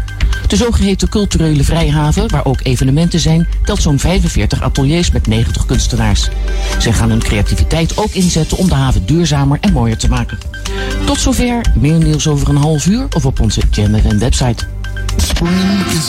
De zogeheten culturele vrijhaven, waar ook evenementen zijn, telt zo'n 45 ateliers met 90 kunstenaars. Zij gaan hun creativiteit ook inzetten om de haven duurzamer en mooier te maken. Tot zover, meer nieuws over een half uur of op onze JamFM website. Is.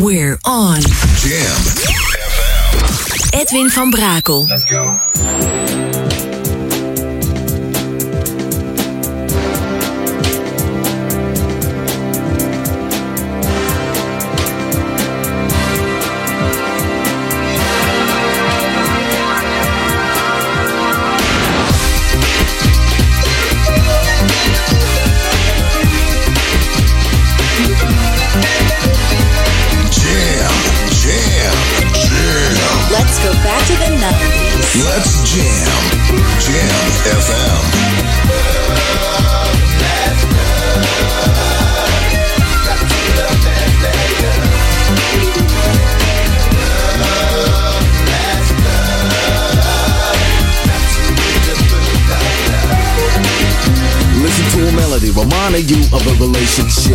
We're on. Jam Edwin van Brakel. Let's go.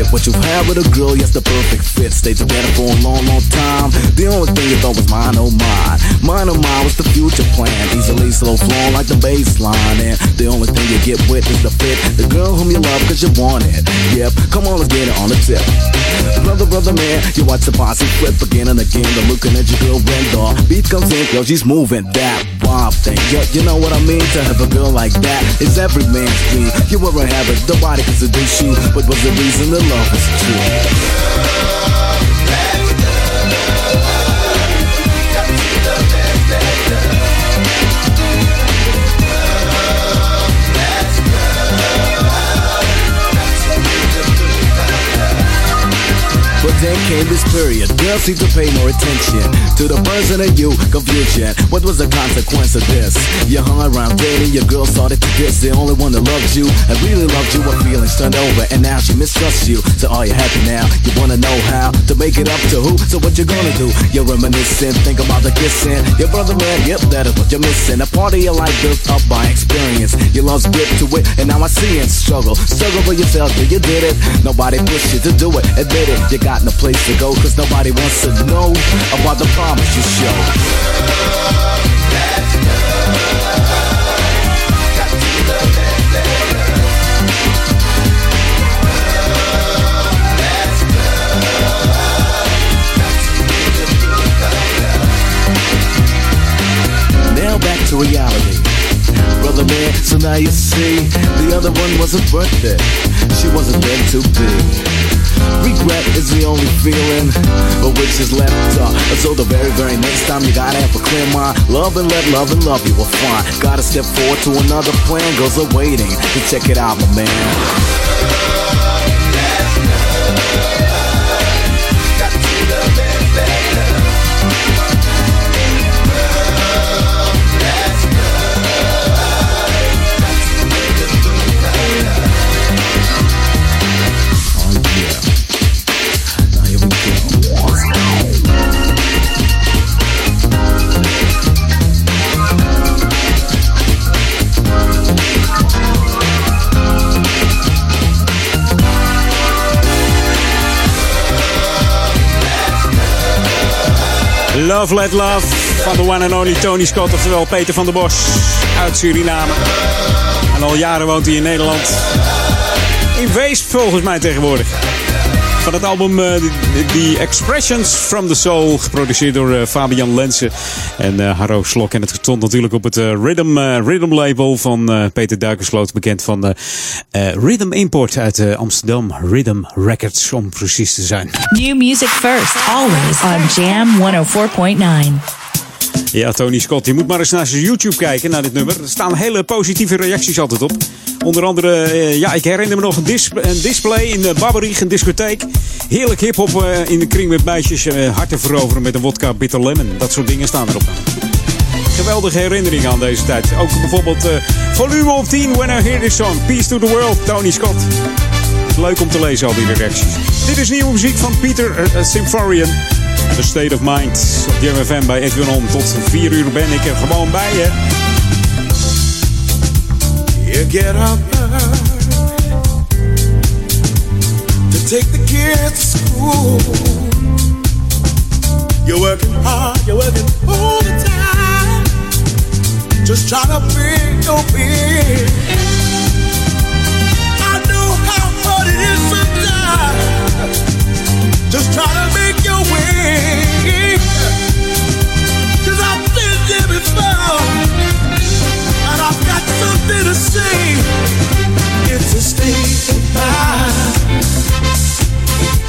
What you have with a girl, yes, the perfect fit. Stay together for a long, long time. The only thing you thought was mine, oh mine. Mine, oh mine was the future plan. Easily slow flowing like the baseline. And the only thing you get with is the fit. The girl whom you love cause you want it. Yep, come on, let's get it on the tip. Brother, brother, man, you watch the posse flip again and again. The looking at your girl the beat comes in, yo, she's moving that bomb thing. Yo, you know what I mean? To have a girl like that is every man's dream. You were a habit, nobody can seduce you, but was the reason to love was true. Came this period, girls seem to pay more attention to the person in you, confusion. What was the consequence of this? You hung around dating, your girl started to diss the only one that loved you and really loved you. What feelings turned over, and now she mistrusts you. So are you happy now? You wanna know how to make it up to who? So what you gonna do? You're reminiscing, think about the kissing. Your brother man, yep, that is what you're missing. A part of your life built up by experience. Your love's grip to it, and now I see it. Struggle, struggle for yourself, yeah, you did it. Nobody pushed you to do it, admit it. You got no place to go, cause nobody wants to know about the promise you show. Now back to reality. Brother man, so now you see, the other one wasn't worth it. She wasn't meant to be. Regret is the only feeling of which is left uh, up. So the very, very next time you gotta have a clear mind. Love and let love and love you will find. Gotta step forward to another plan. Girls are waiting to check it out, my man. Love Let Love van de one and only Tony Scott, oftewel Peter van der Bos uit Suriname. En al jaren woont hij in Nederland. In Weesp volgens mij tegenwoordig. Van het album eh, The, Expressions from the Soul, geproduceerd door eh, Fabian Lensen en eh, Harro Slok. En het stond natuurlijk op het Rhythm, Rhythm label van Peter Duikersloot, bekend van Rhythm Import uit Amsterdam. Rhythm Records, om precies te zijn. New music first, always on Jam 104.9. Ja, Tony Scott, je moet maar eens naar zijn YouTube kijken, naar dit nummer. Er staan hele positieve reacties altijd op. Onder andere, eh, ja, ik herinner me nog een, dis een display in de Babberich, een discotheek. Heerlijk hip-hop eh, in de kring met meisjes eh, harten veroveren met een wodka bitter lemon. Dat soort dingen staan erop. Geweldige herinneringen aan deze tijd. Ook bijvoorbeeld volume of 10, When I Hear This Song. Peace to the World, Tony Scott. Leuk om te lezen, al die reacties. Dit is nieuwe muziek van Peter Symphorian. The State of Mind. Op Jam FM bij Edwin. Tot 4 uur ben ik er gewoon bij je. You get up to take the kids to school. You're working hard, you're working all the time. Just trying to pay your bills. I know how hard it is sometimes. Just try to make your I've before. And I've got something to say. It's a state of mind.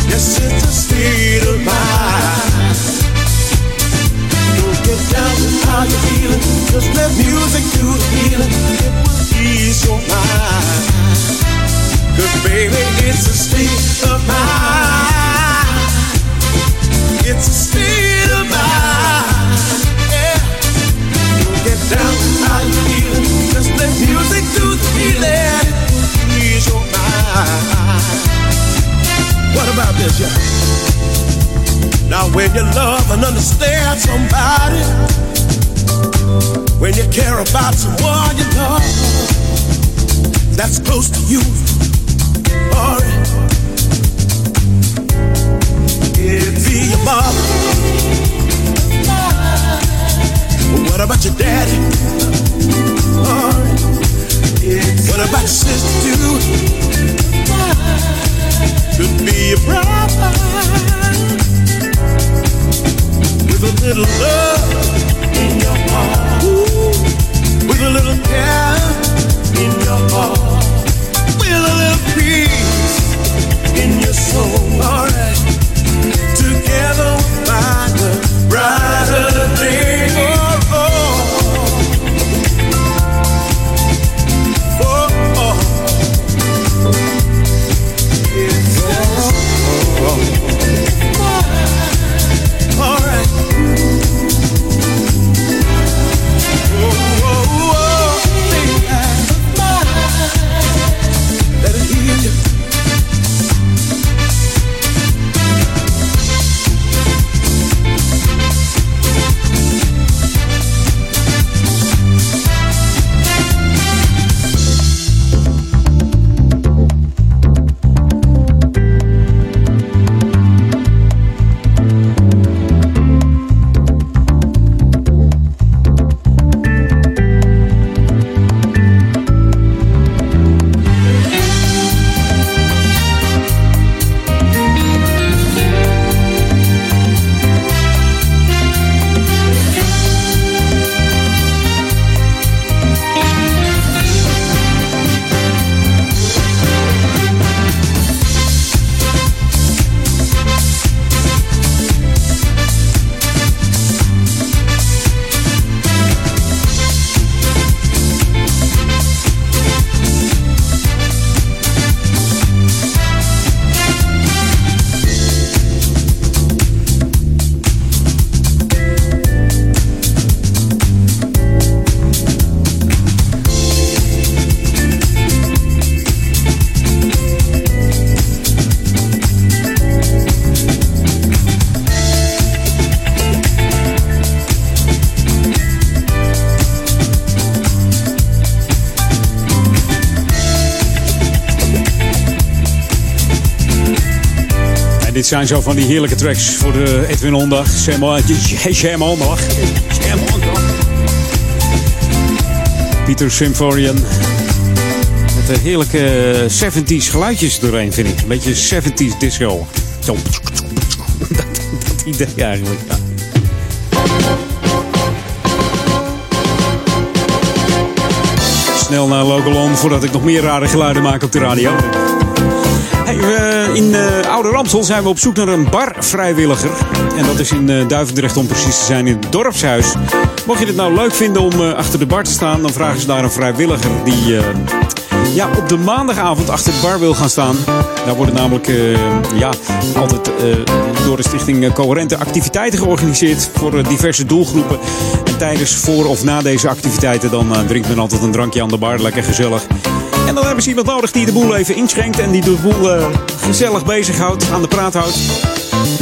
Yes, it's a state of mind. Don't get down with how you're feeling. Just let music do the healing. It will ease your baby, it's a state of mind. It's of. Yeah. Get down. Just let music do the. Ease your mind. What about this, yeah? Now when you love and understand somebody, when you care about someone you love, that's close to you, alright. It'd be your mother. What about your daddy? What about your sister too? Could be your brother with a little love in your heart, Ooh. with a little care in your heart, with a little peace in your soul. Alright, together with my Dit zijn zo van die heerlijke tracks voor de Edwin Ondag. Jam Jam Ondag. Jam Ondag. Peter Symphorian. Met de heerlijke 70s geluidjes doorheen, vind ik. Een beetje 70s disco. Dat, idee eigenlijk. Snel naar Logalon voordat ik nog meer rare geluiden maak op de radio. We- in eh Oude Ramsel zijn we op zoek naar een barvrijwilliger. En dat is in eh, Duivendrecht om precies te zijn in het dorpshuis. Mocht je het nou leuk vinden om eh, achter de bar te staan, dan vragen ze daar een vrijwilliger die eh, ja, op de maandagavond achter de bar wil gaan staan. Daar worden namelijk eh, ja, altijd eh, door de stichting eh, Coherente activiteiten georganiseerd voor eh, diverse doelgroepen. En tijdens, voor of na deze activiteiten dan eh, drinkt men altijd een drankje aan de bar, lekker gezellig. En dan hebben ze iemand nodig die de boel even inschenkt en die de boel eh, gezellig bezighoudt, aan de praat houdt.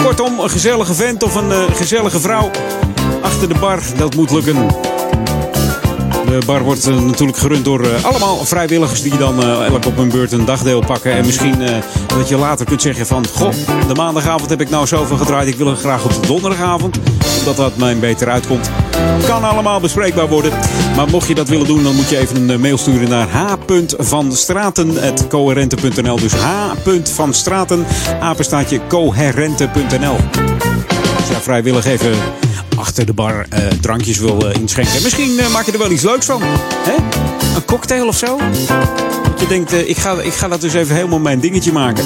Kortom, een gezellige vent of een eh, gezellige vrouw achter de bar, dat moet lukken. De bar wordt eh, natuurlijk gerund door allemaal vrijwilligers die dan elk op hun beurt een dagdeel pakken. En misschien dat je later kunt zeggen van... Goh, de maandagavond heb ik nou zoveel gedraaid. Ik wil het graag op de donderdagavond. Omdat dat mij beter uitkomt. Kan allemaal bespreekbaar worden. Maar mocht je dat willen doen, dan moet je even een eh, mail sturen naar h.vanstraten.coherente.nl. Dus h.vanstraten, apenstaatje coherente.nl. Als jij vrijwillig even achter de bar eh, drankjes wil eh, inschenken. Misschien eh, maak je er wel iets leuks van. Hè? Een cocktail of zo? Dat je denkt, ik, ga, ik ga dat dus even helemaal mijn dingetje maken.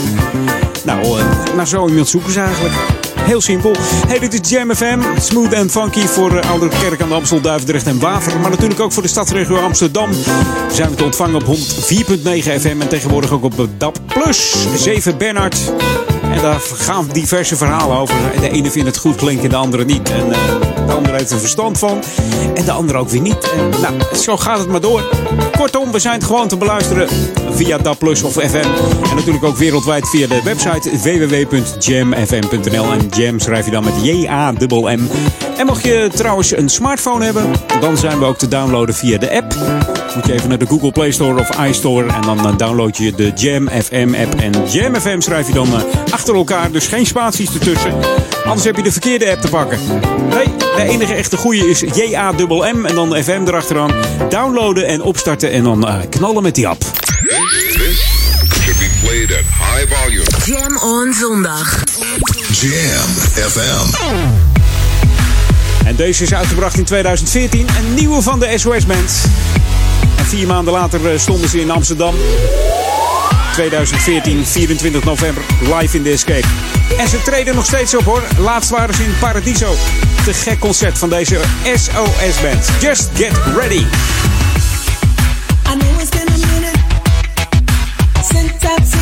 Nou, naar zo iemand zoeken ze eigenlijk. Heel simpel. Hey, dit is Jam FM. Smooth and funky voor uh, Oude Kerk aan de Amstel, Duivendrecht en Waver. Maar natuurlijk ook voor de stadsregio Amsterdam. We zijn te ontvangen op 104.9 FM en tegenwoordig ook op DAP+. 7 Bernard. En daar gaan diverse verhalen over. De ene vindt het goed klinken, de andere niet. En eh, de andere heeft er verstand van. En de andere ook weer niet. En, nou, zo gaat het maar door. Kortom, we zijn gewoon te beluisteren via DAP of FM. En natuurlijk ook wereldwijd via de website www.jamfm.nl. En jam schrijf je dan met J-A-M-M. En mocht je trouwens een smartphone hebben, dan zijn we ook te downloaden via de app. Moet je even naar de Google Play Store of iStore en dan eh, download je de Jam FM app. En Jam FM schrijf je dan eh, achter elkaar, dus geen spaties ertussen. Anders heb je de verkeerde app te pakken. Nee, de enige echte goede is J-A-M-M en dan de FM erachteraan. Downloaden en opstarten en dan eh, knallen met die app. This should be played at high volume. Jam on zondag. Jam FM. En deze is uitgebracht in 2014. Een nieuwe van de SOS Band. En vier maanden later eh, stonden ze in Amsterdam. 2014, 24 november, live in de Escape. En ze treden nog steeds op hoor. Laatst waren ze in Paradiso. Te gek concert van deze SOS Band. Just get ready. I know it's been a since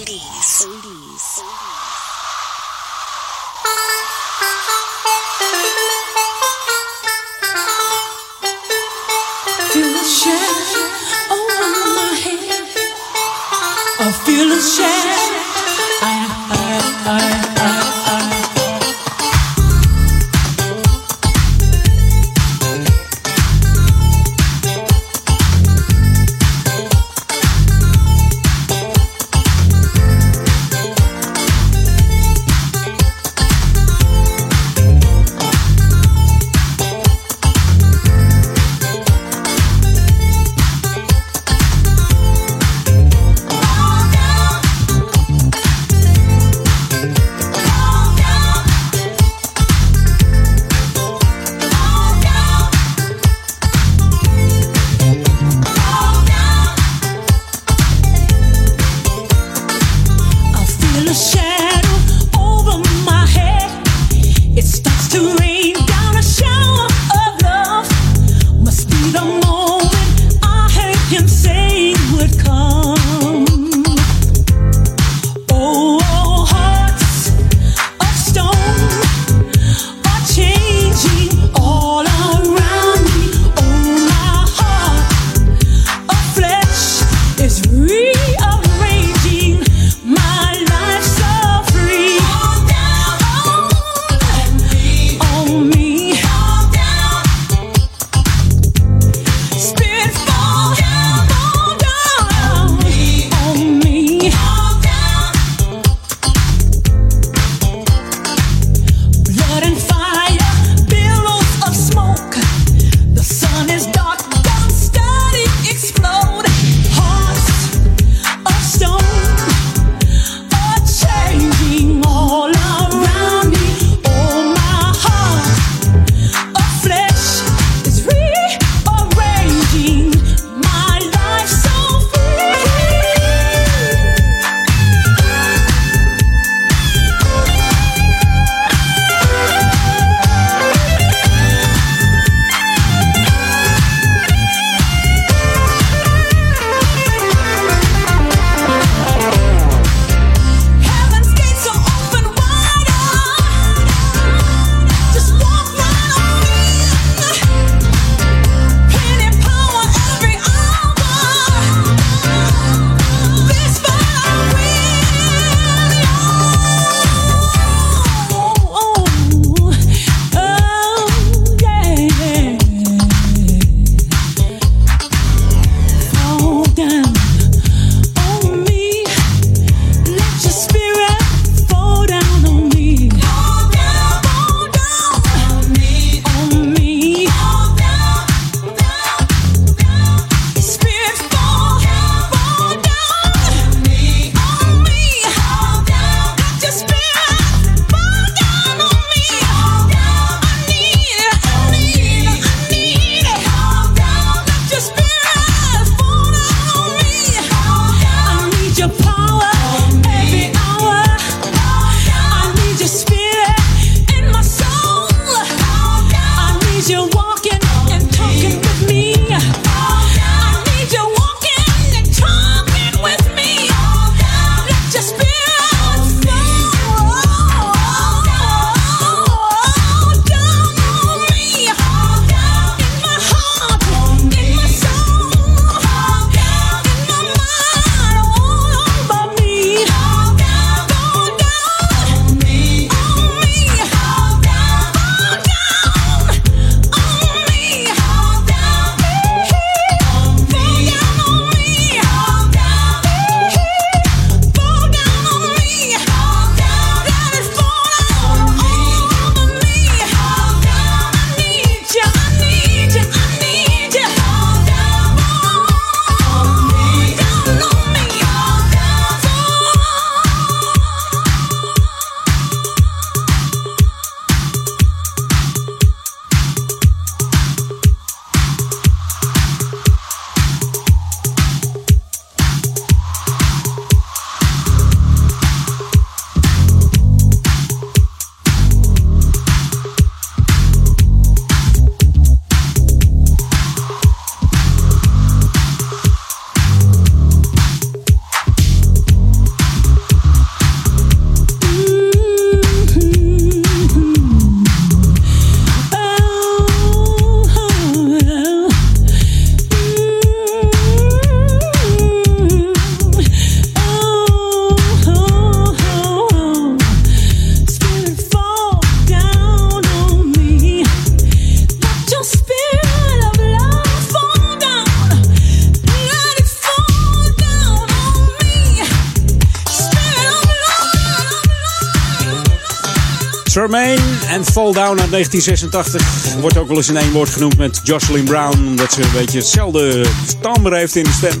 Tremaine en Fall Down uit 1986 wordt ook wel eens in één woord genoemd met Jocelyn Brown, omdat ze een beetje hetzelfde timbre heeft in de stem.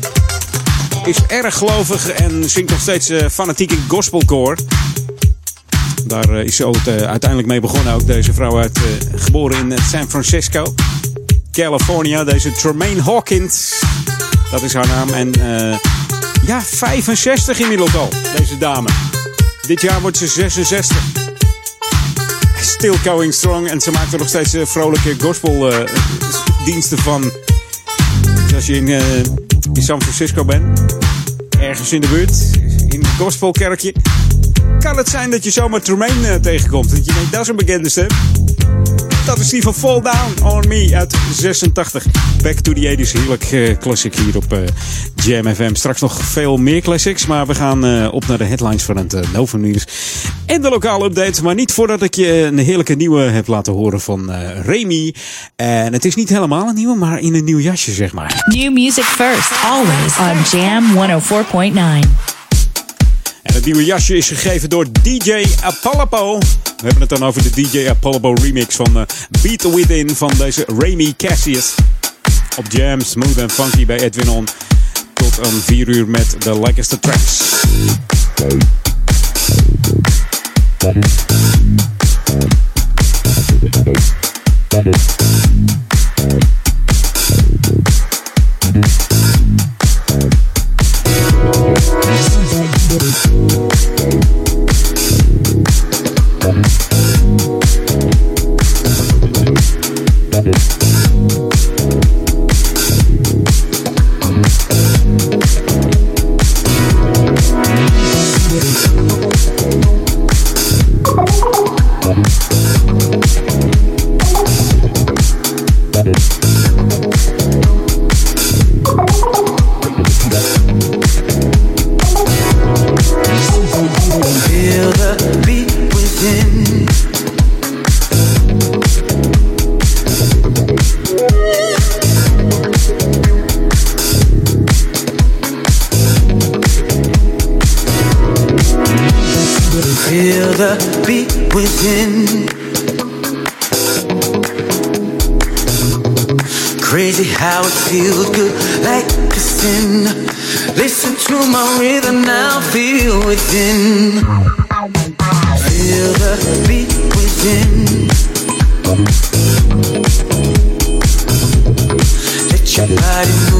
Is erg gelovig en zingt nog steeds uh, fanatiek in gospelcore. Daar uh, is ze ook uh, uiteindelijk mee begonnen. Ook deze vrouw uit, geboren in San Francisco, California. Deze Tremaine Hawkins, dat is haar naam. En ja, 65 inmiddels al, deze dame. Dit jaar wordt ze 66 still going strong. En ze maakt er nog steeds uh, vrolijke gospeldiensten uh, van. Dus als je in, uh, in San Francisco bent, ergens in de buurt, in een gospelkerkje, kan het zijn dat je zomaar Tremaine tegenkomt. Dat je denkt, dat is een bekende stem. Dat is die van Fall Down On Me uit 86. Back to the 80s. Heerlijk uh, classic hier op uh, Jam FM. Straks nog veel meer classics. Maar we gaan uh, op naar de headlines van het uh, News. En de lokale update. Maar niet voordat ik je een heerlijke nieuwe heb laten horen van Remy. En het is niet helemaal een nieuwe, maar in een nieuw jasje zeg maar. New music first. Always on Jam 104.9. Het nieuwe jasje is gegeven door DJ Apollo. We hebben het dan over de DJ Apollo remix van uh, Beat Within van deze Remy Cassius. Op Jam, Smooth en Funky bij Edwin On. Tot een 4 uur met de lekkerste tracks. Crazy how it feels good, like a sin. Listen to my rhythm now, feel within. Feel the beat within. Let your body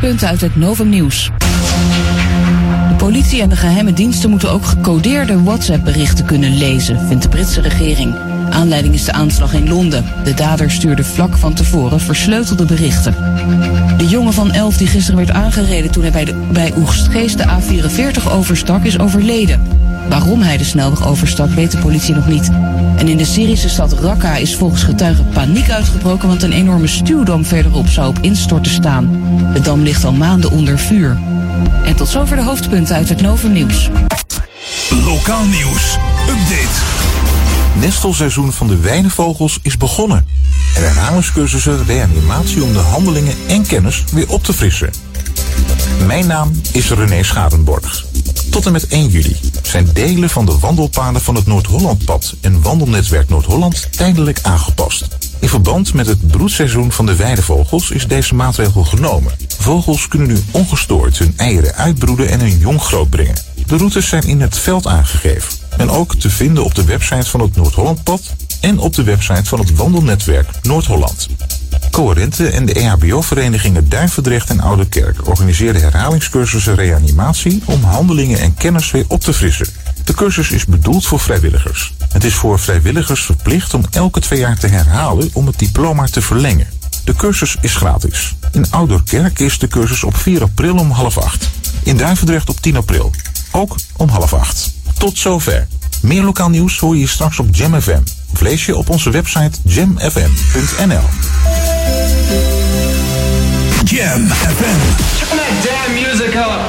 hoofdpunten uit het Novum Nieuws. De politie en de geheime diensten moeten ook gecodeerde WhatsApp-berichten kunnen lezen, vindt de Britse regering. Aanleiding is de aanslag in Londen. De dader stuurde vlak van tevoren versleutelde berichten. De jongen van 11 die gisteren werd aangereden toen hij bij, de, bij Oegstgeest de A44 overstak, is overleden. Waarom hij de snelweg overstak, weet de politie nog niet. En in de Syrische stad Raqqa is volgens getuigen paniek uitgebroken, want een enorme stuwdam verderop zou op instorten staan. De dam ligt al maanden onder vuur. En tot zover de hoofdpunten uit het Novum Nieuws. Lokaal nieuws. Update. Nestelseizoen van de wijnenvogels is begonnen. Er herhalingscursussen reanimatie om de handelingen en kennis weer op te frissen. Mijn naam is René Schadenborg. Tot en met 1 juli zijn delen van de wandelpaden van het Noord-Hollandpad en wandelnetwerk Noord-Holland tijdelijk aangepast. In verband met het broedseizoen van de weidevogels is deze maatregel genomen. Vogels kunnen nu ongestoord hun eieren uitbroeden en hun jong grootbrengen. De routes zijn in het veld aangegeven en ook te vinden op de website van het Noord-Hollandpad en op de website van het wandelnetwerk Noord-Holland. Coherente en de EHBO-verenigingen Duivendrecht en Ouderkerk organiseren herhalingscursussen reanimatie om handelingen en kennis weer op te frissen. De cursus is bedoeld voor vrijwilligers. Het is voor vrijwilligers verplicht om elke twee jaar te herhalen om het diploma te verlengen. De cursus is gratis. In Ouderkerk is de cursus op 4 april om half acht. In Duivendrecht op 10 april. Ook om half acht. Tot zover. Meer lokaal nieuws hoor je straks op Jam FM. Of lees je op onze website jamfm.nl. Jam FM. Turn that damn music up.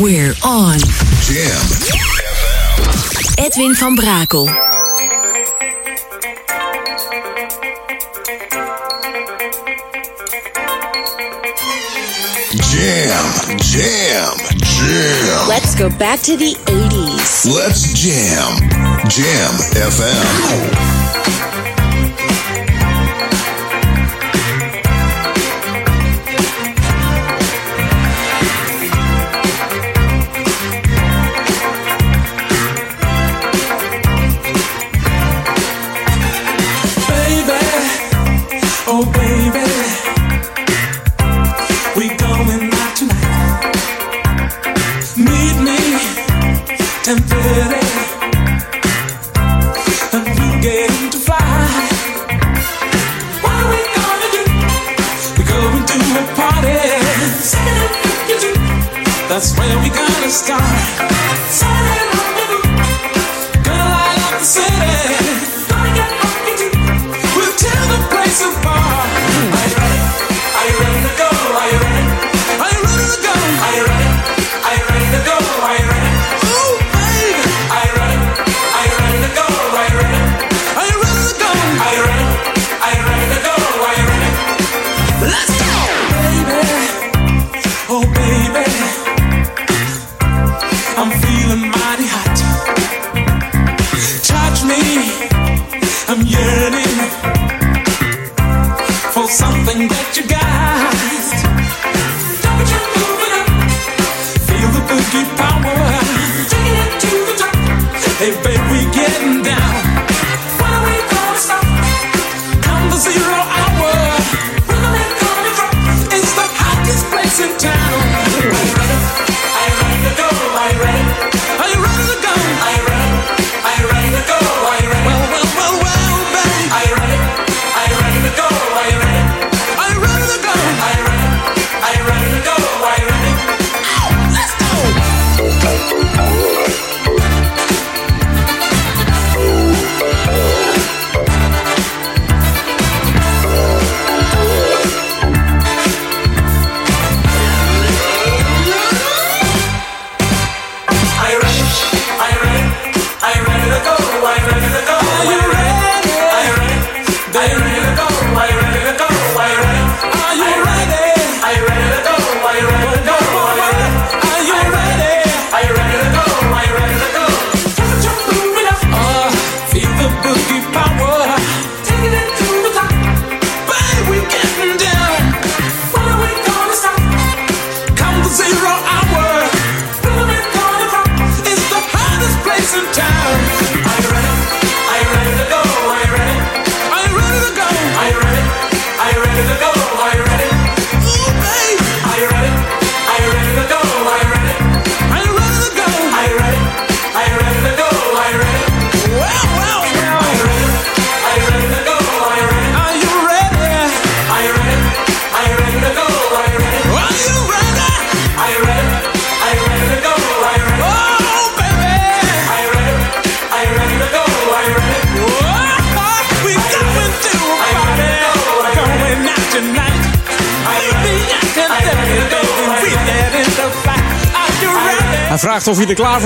We're on. Jam. FM. Edwin van Brakel. Jam, jam, jam. Let's go back to the 80s. Let's jam. Jam FM. We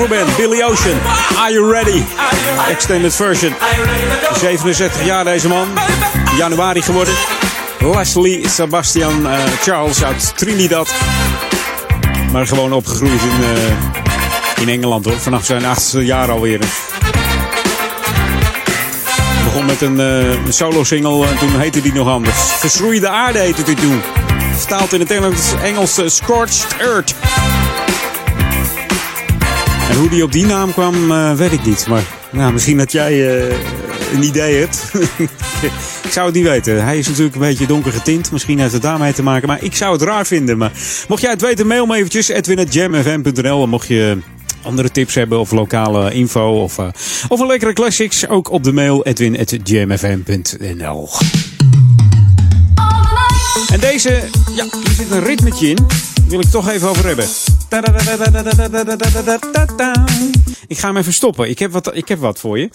bent. Billy Ocean, are you ready? Extended version. 67 jaar deze man. Januari geworden. Leslie Sebastian uh, Charles uit Trinidad. Maar gewoon opgegroeid in, uh, in Engeland hoor. Vanaf zijn achtste jaar alweer. Begon met een, uh, solo single en toen heette die nog anders. Verschroeide aarde heette die toen. Vertaald in het Engels, Engels Scorched Earth. En hoe die op die naam kwam, uh, weet ik niet. Maar nou, misschien dat jij uh, een idee hebt. ik zou het niet weten. Hij is natuurlijk een beetje donker getint. Misschien heeft het daarmee te maken. Maar ik zou het raar vinden. Maar mocht jij het weten, mail me eventjes. Edwin.jamfm.nl Mocht je andere tips hebben of lokale info of, uh, of een lekkere classics. Ook op de mail edwin.jamfm.nl En deze, ja, hier zit een ritmetje in. Daar wil ik toch even over hebben. Ik ga hem even stoppen. Ik heb wat, ik heb wat voor je.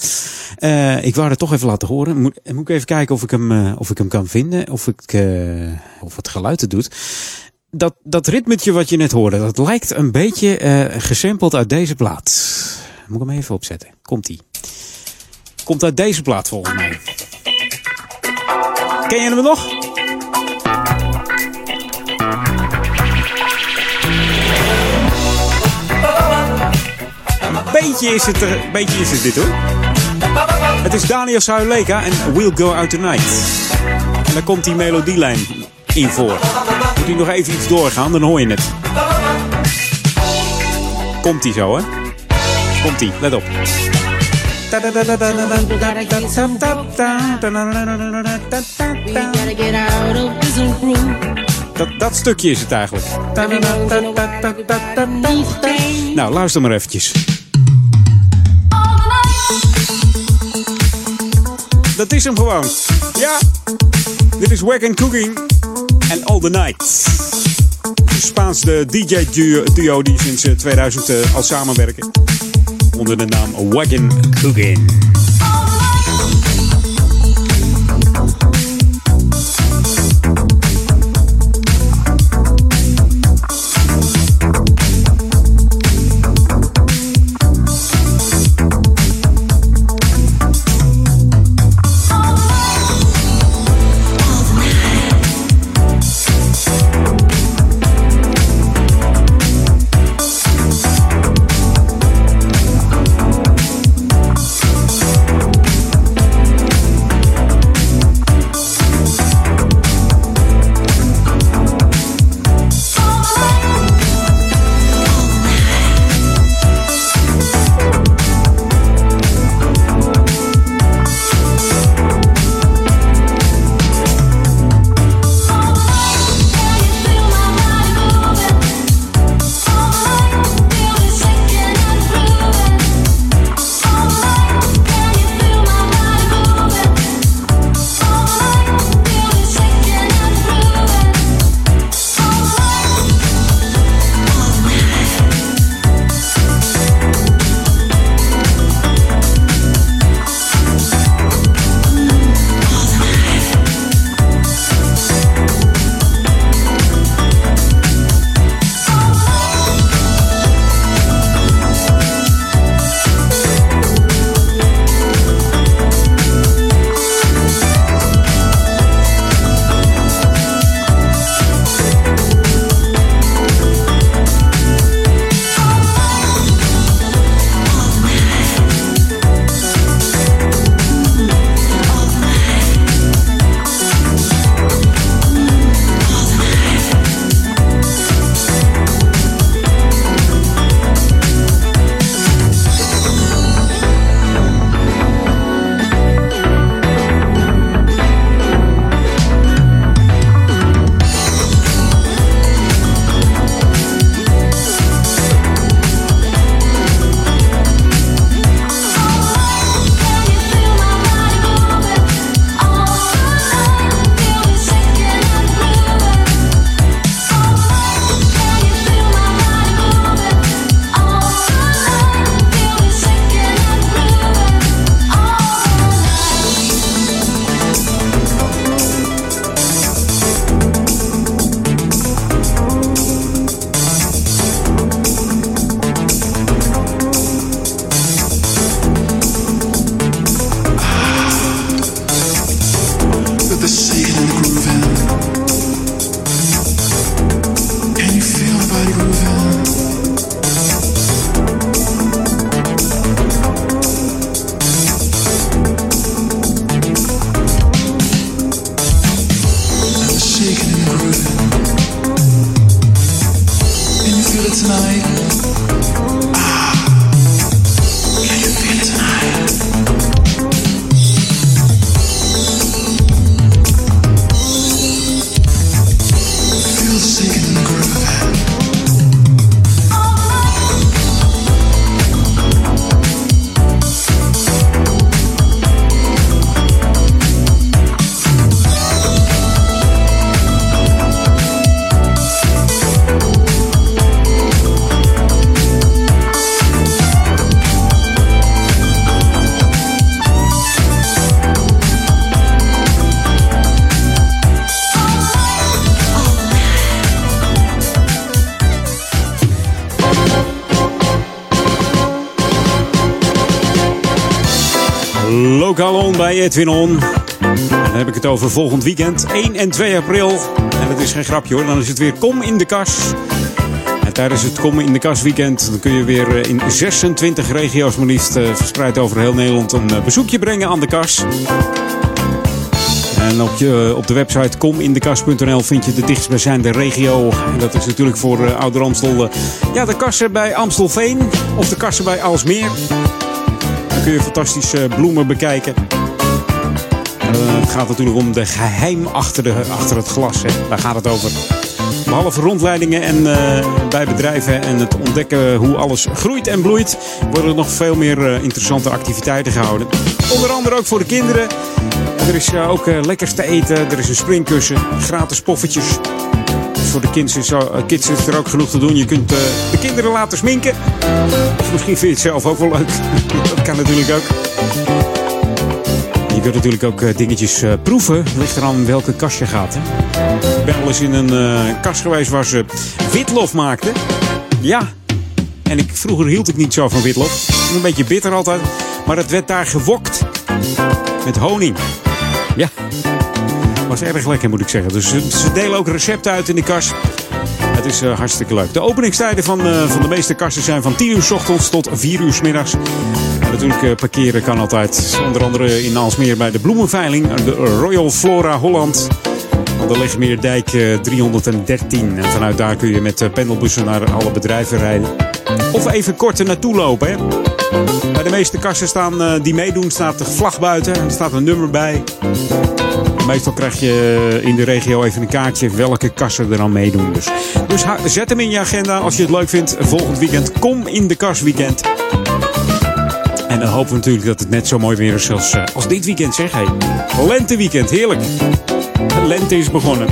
Uh, ik wou het toch even laten horen. Moet, moet ik even kijken of ik hem, uh, of ik hem kan vinden. Of, ik, uh, of het geluid het doet. Dat, dat ritmetje wat je net hoorde, dat lijkt een beetje gesampled uit deze plaat. Moet ik hem even opzetten. Komt-ie. Komt uit deze plaat volgens mij. Ken je hem nog? Beetje is het, er, beetje is het dit hoor. Het is Daniel Sauleka en We'll Go Out Tonight. En daar komt die melodielijn in voor. Moet hij nog even iets doorgaan, dan hoor je het. Komt die zo hè? Komt die, let op. Dat, dat stukje is het eigenlijk. Nou, luister maar eventjes. Dat is hem gewoon. Ja, dit is Wagon Cooking en All the Night. Een Spaanse DJ-duo die sinds 2000 uh, al samenwerken. Onder de naam Wagon Cooking. Bij Edwin On. Dan heb ik het over volgend weekend, 1 en 2 april. En dat is geen grapje hoor, dan is het weer Kom in de Kas. En tijdens het Kom in de Kas weekend dan kun je weer eh, in 26 regio's maar liefst eh, verspreid over heel Nederland een eh, bezoekje brengen aan de kas. En op, je, op de website komindekas.nl vind je de dichtstbijzijnde regio. En dat is natuurlijk voor uh, Ouder Amstel. ja, de kassen bij Amstelveen of de kassen bij Alsmeer. Dan kun je fantastische bloemen bekijken. Eh, het gaat natuurlijk om de geheim achter, de, achter het glas. Hè. Daar gaat het over. Behalve rondleidingen en, eh, bij bedrijven en het ontdekken hoe alles groeit en bloeit, worden er nog veel meer eh, interessante activiteiten gehouden. Onder andere ook voor de kinderen. Er is ook lekkers te eten, er is een springkussen, gratis poffertjes. Voor de kids is, er- ook genoeg te doen. Je kunt de kinderen laten sminken. Misschien vind je het zelf ook wel leuk. Dat kan natuurlijk ook. Kunt natuurlijk ook eh, dingetjes eh, proeven. Ligt eraan welke kast je gaat. Ik ben wel eens in een eh, kast geweest waar ze witlof maakten. Ja. En ik, vroeger hield ik niet zo van witlof. Een beetje bitter altijd. Maar het werd daar gewokt. Met honing. Ja. Was erg lekker moet ik zeggen. Dus ze, delen ook recepten uit in de kast. Het is hartstikke leuk. De openingstijden van, van de meeste kasten zijn van 10 uur s ochtends tot 4 uur s middags. Natuurlijk eh, parkeren kan altijd. Onder andere in Alsmeer bij de bloemenveiling. De Royal Flora Holland. Aan de Legmeerdijk eh, 313. En vanuit daar kun je met eh, pendelbussen naar alle bedrijven rijden. Of even kort er naartoe lopen. Bij de meeste kassen staan, eh, die meedoen staat de vlag buiten. Er staat een nummer bij. Meestal krijg je in de regio even een kaartje welke kassen er aan meedoen. Dus, dus zet hem in je agenda als je het leuk vindt. Volgend weekend kom in de kas weekend. En dan hopen we natuurlijk dat het net zo mooi weer is als, eh, als dit weekend zeg. Hey. Lenteweekend, heerlijk. De lente is begonnen.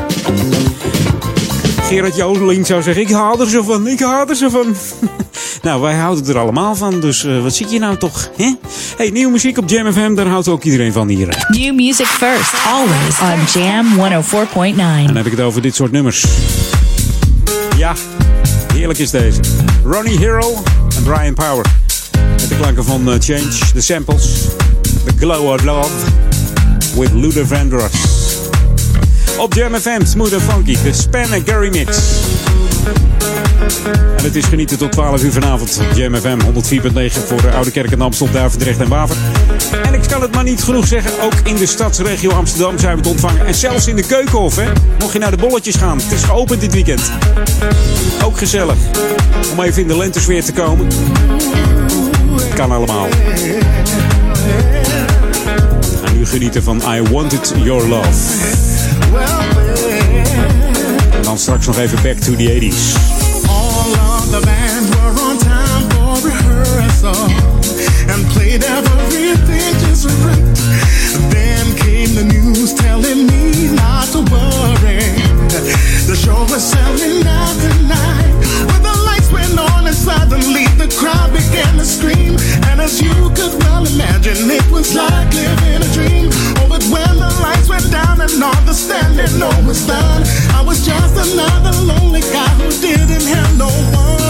Gerard Jodeling zou zeggen, ik haal er zo van, ik haal er zo van. nou, wij houden er allemaal van, dus eh, wat zie je nou toch? Hè? Hey, nieuwe muziek op Jam FM, daar houdt ook iedereen van hier. New music first, always on Jam 104.9. En dan heb ik het over dit soort nummers. Ja, heerlijk is deze. Ronnie Hero en Brian Power. Klanken van eh, Change, de samples. The Glow of Love. With Luther Vandross. Op Jam FM, Smooth Funky. De Span and Gary Mix. En het is genieten tot 12 uur vanavond. Jam FM 104.9 voor de Oude Kerk en Amstel, Duivendrecht en Waver. En ik kan het maar niet genoeg zeggen. Ook in de stadsregio Amsterdam zijn we te ontvangen. En zelfs in de keukenhof, hè. Mocht je naar de bolletjes gaan. Het is geopend dit weekend. Ook gezellig. Om even in de lentesfeer te komen. Kan allemaal. En nu genieten van I Wanted Your Love. En dan straks nog even back to the 80s. All of the bands were on time for rehearsal and played everything just right. Then came the news telling me not to worry. The show was selling out tonight. When the lights went on and suddenly the crowd began. And you could well imagine, it was like living a dream. Oh, but when the lights went down and all the standing was done, I was just another lonely guy who didn't have no one.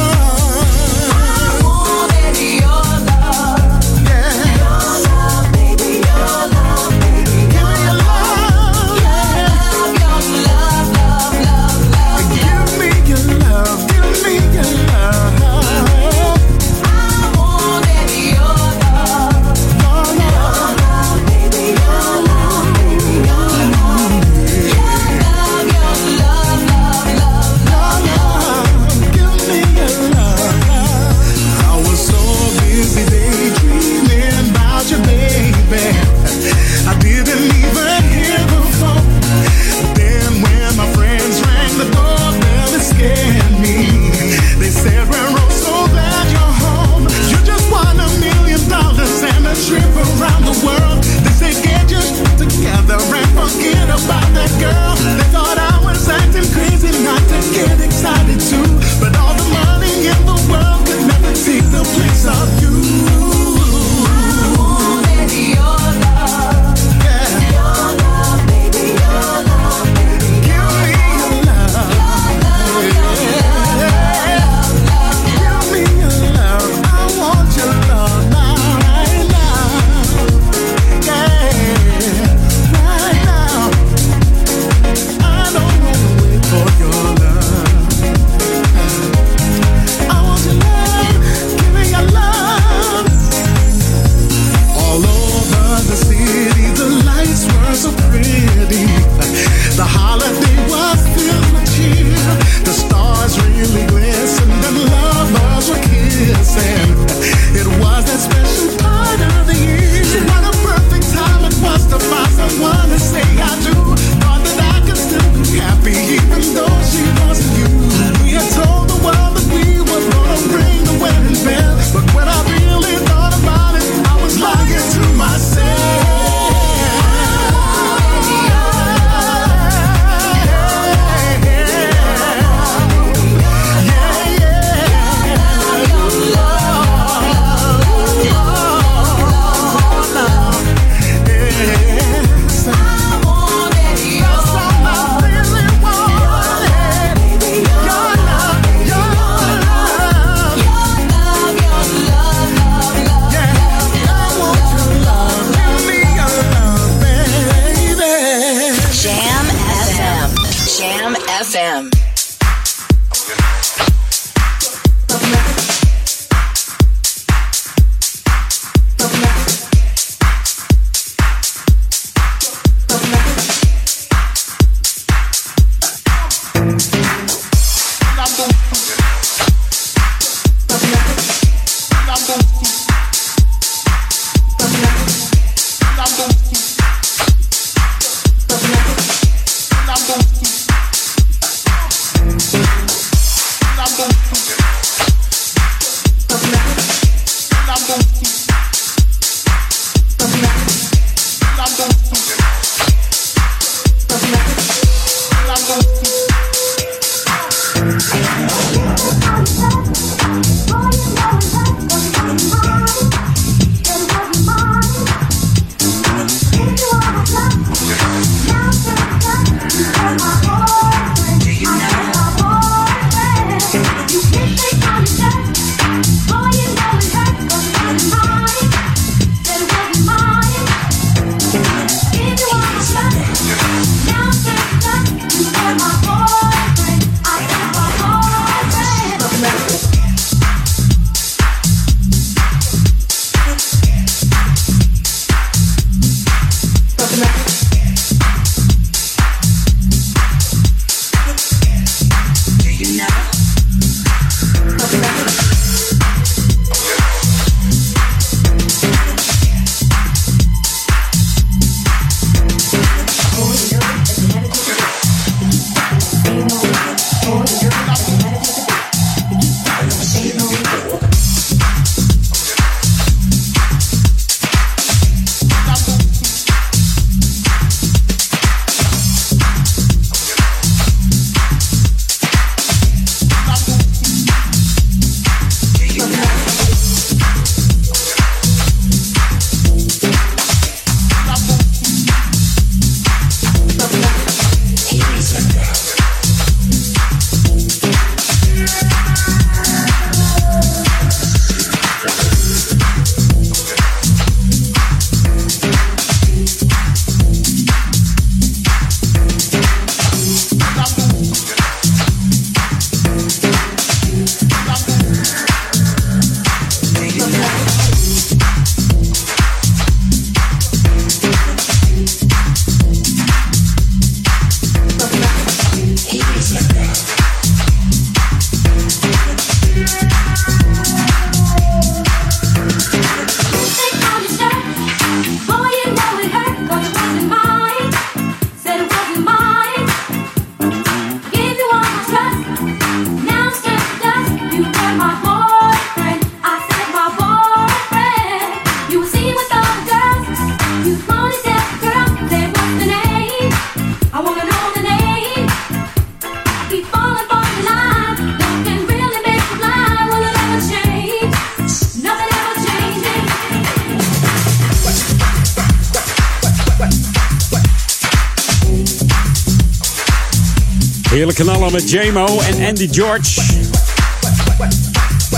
Heerlijk knallen met J-Mo en Andy George.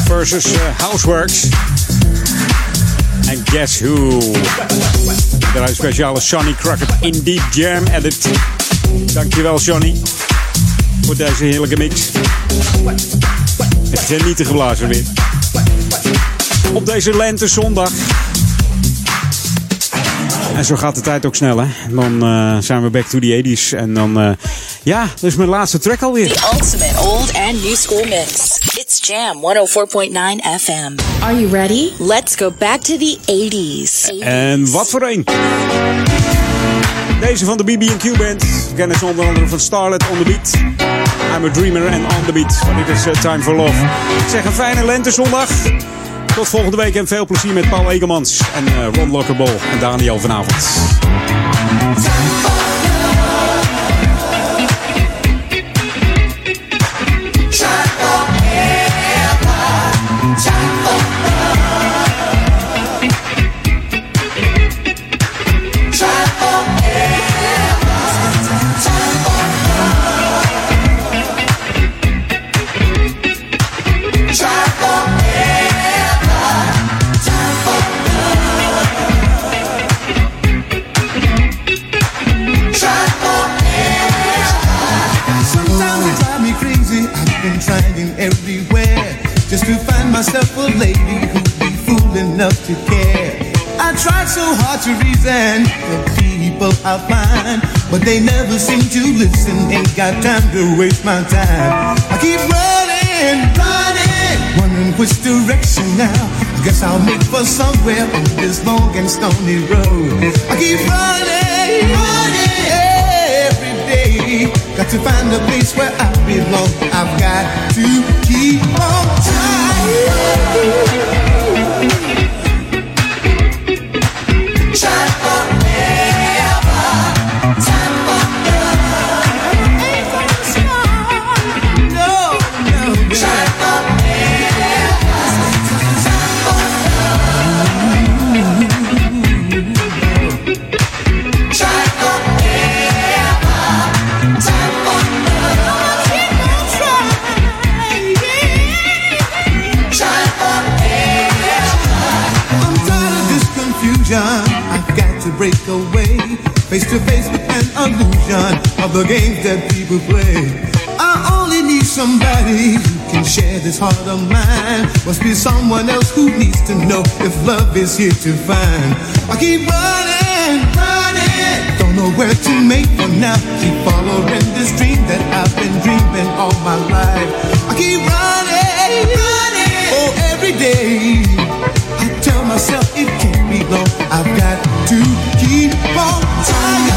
Versus uh, Houseworks. En Guess Who. Een speciale Sonny Crockett Indie Jam Edit. Dankjewel Sonny. Voor deze heerlijke mix. Het te geblazen weer. Op deze lente zondag. En zo gaat de tijd ook snel, hè? Dan uh, zijn we back to the 80s. En dan, uh, ja, dat is mijn laatste track alweer. The ultimate old and new school mix. It's Jam 104.9 FM. Are you ready? Let's go back to the 80s. En wat voor een. Deze van de BB&Q Band. Kennen ze onder andere van Starlet on the Beat. I'm a Dreamer en On the Beat. Maar dit is uh, Time for Love. Ik zeg een fijne lentezondag. Tot volgende week en veel plezier met Paul Egemans en uh, Ron Lockerbol en Daniel vanavond. A lady who'd be fool enough to care. I tried so hard to reason the people I find, but they never seem to listen. Ain't got time to waste my time. I keep running, running, wondering which direction now. Guess I'll make for somewhere on this long and stony road. I keep running, running every day. Got to find a place where I belong. I've got to keep on trying. Break away. Face to face with an illusion of the games that people play. I only need somebody who can share this heart of mine. Must be someone else who needs to know if love is here to find. I keep running, running. Don't know where to make for now. Keep following this dream that I've been dreaming all my life. I keep running, running. Oh, every day. I tell myself it can't be long. I've got to keep on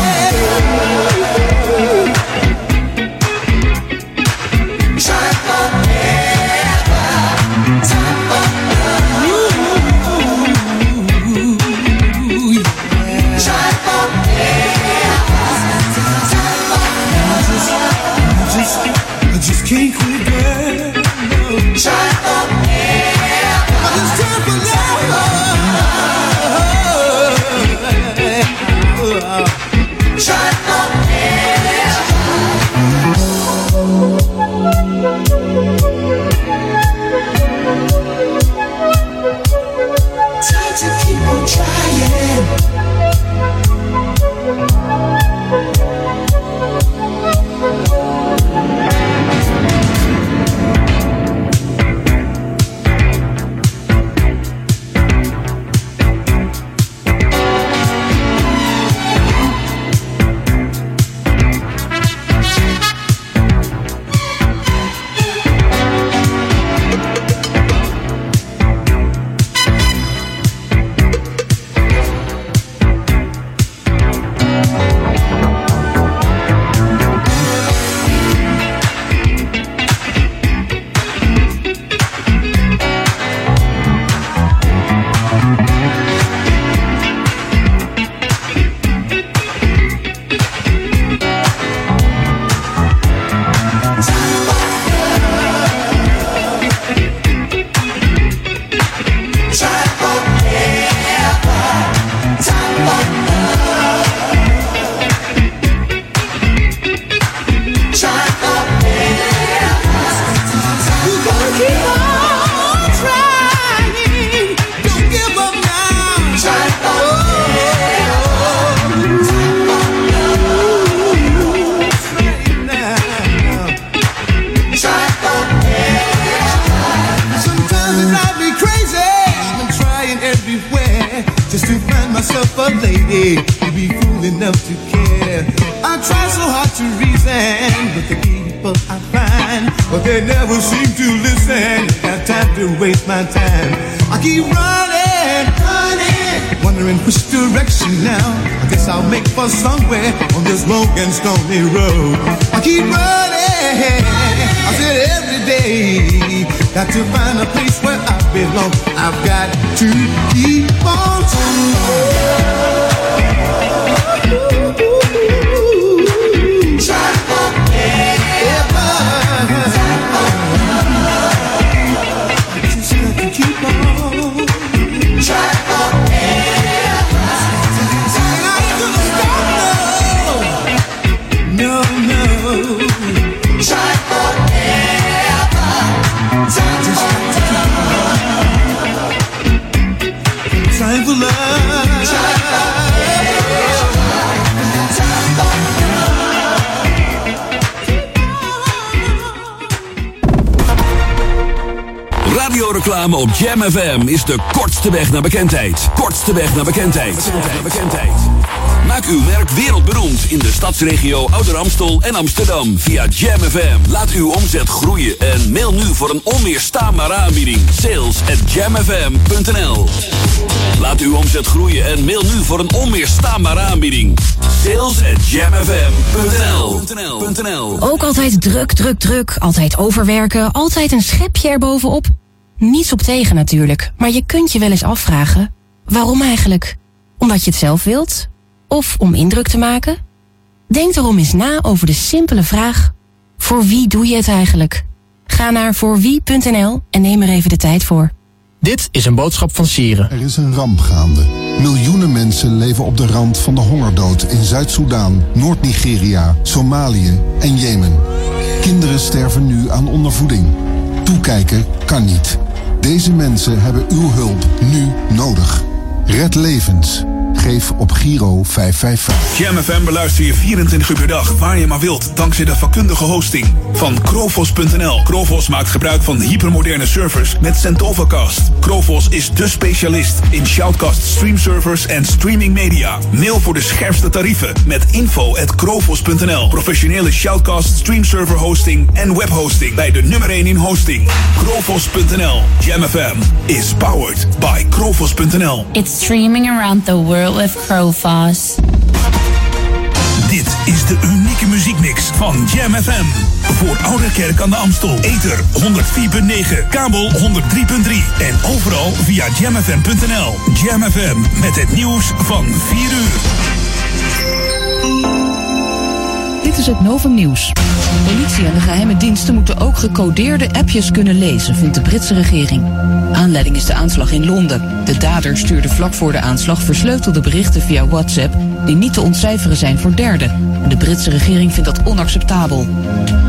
Is de kortste weg naar bekendheid. Kortste weg naar bekendheid. bekendheid. Maak uw merk wereldberoemd in de stadsregio Ouder Amstel en Amsterdam via Jam FM. Laat uw omzet groeien en mail nu voor een onweerstaanbare aanbieding. Sales at jamfm.nl Laat uw omzet groeien en mail nu voor een onweerstaanbare aanbieding. Sales at jamfm.nl Ook altijd druk, druk, druk. Altijd overwerken. Altijd een schepje erbovenop. Niets op tegen natuurlijk. Maar je kunt je wel eens afvragen. Waarom eigenlijk? Omdat je het zelf wilt? Of om indruk te maken? Denk erom eens na over de simpele vraag. Voor wie doe je het eigenlijk? Ga naar voorwie.nl en neem er even de tijd voor. Dit is een boodschap van Sieren. Er is een ramp gaande. Miljoenen mensen leven op de rand van de hongerdood in Zuid-Soedan, Noord-Nigeria, Somalië en Jemen. Kinderen sterven nu aan ondervoeding. Toekijken kan niet. Deze mensen hebben uw hulp nu nodig. Red levens. Geef op Giro 555. Jam FM beluister je 24 uur per dag, waar je maar wilt, dankzij de vakkundige hosting van Krovos.nl. Krovos maakt gebruik van hypermoderne servers met Centovacast. Krovos is de specialist in shoutcast streamservers en streaming media. Mail voor de scherpste tarieven met info at Krovos.nl. Professionele shoutcast streamserver hosting en webhosting bij de nummer 1 in hosting. Krovos.nl. Jam FM is powered by Krovos.nl. It's streaming around the world with. Dit is de unieke muziekmix van Jam FM. Voor Oude Kerk aan de Amstel. Ether 104.9, kabel 103.3 en overal via jamfm.nl. Jam FM met het nieuws van 4 uur. Dit is het Novum Nieuws. Politie en de geheime diensten moeten ook gecodeerde appjes kunnen lezen, vindt de Britse regering. Aanleiding is de aanslag in Londen. De dader stuurde vlak voor de aanslag versleutelde berichten via WhatsApp die niet te ontcijferen zijn voor derden. En de Britse regering vindt dat onacceptabel.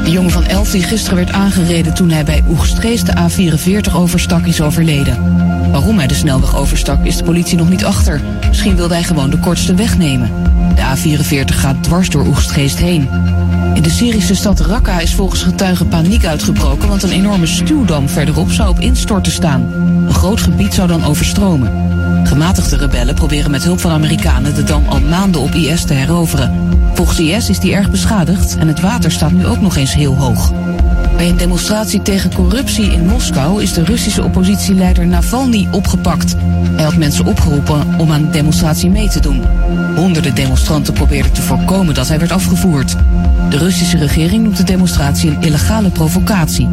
De jongen van 11 die gisteren werd aangereden toen hij bij Oegstrees de A44 overstak is overleden. Waarom hij de snelweg overstak is de politie nog niet achter. Misschien wilde hij gewoon de kortste weg nemen. De A44 gaat dwars door Oegstgeest heen. In de Syrische stad Raqqa is volgens getuigen paniek uitgebroken, want een enorme stuwdam verderop zou op instorten staan. Een groot gebied zou dan overstromen. Gematigde rebellen proberen met hulp van Amerikanen de dam al maanden op IS te heroveren. Volgens IS is die erg beschadigd en het water staat nu ook nog eens heel hoog. Bij een demonstratie tegen corruptie in Moskou is de Russische oppositieleider Navalny opgepakt. Hij had mensen opgeroepen om aan de demonstratie mee te doen. Honderden demonstranten probeerden te voorkomen dat hij werd afgevoerd. De Russische regering noemt de demonstratie een illegale provocatie.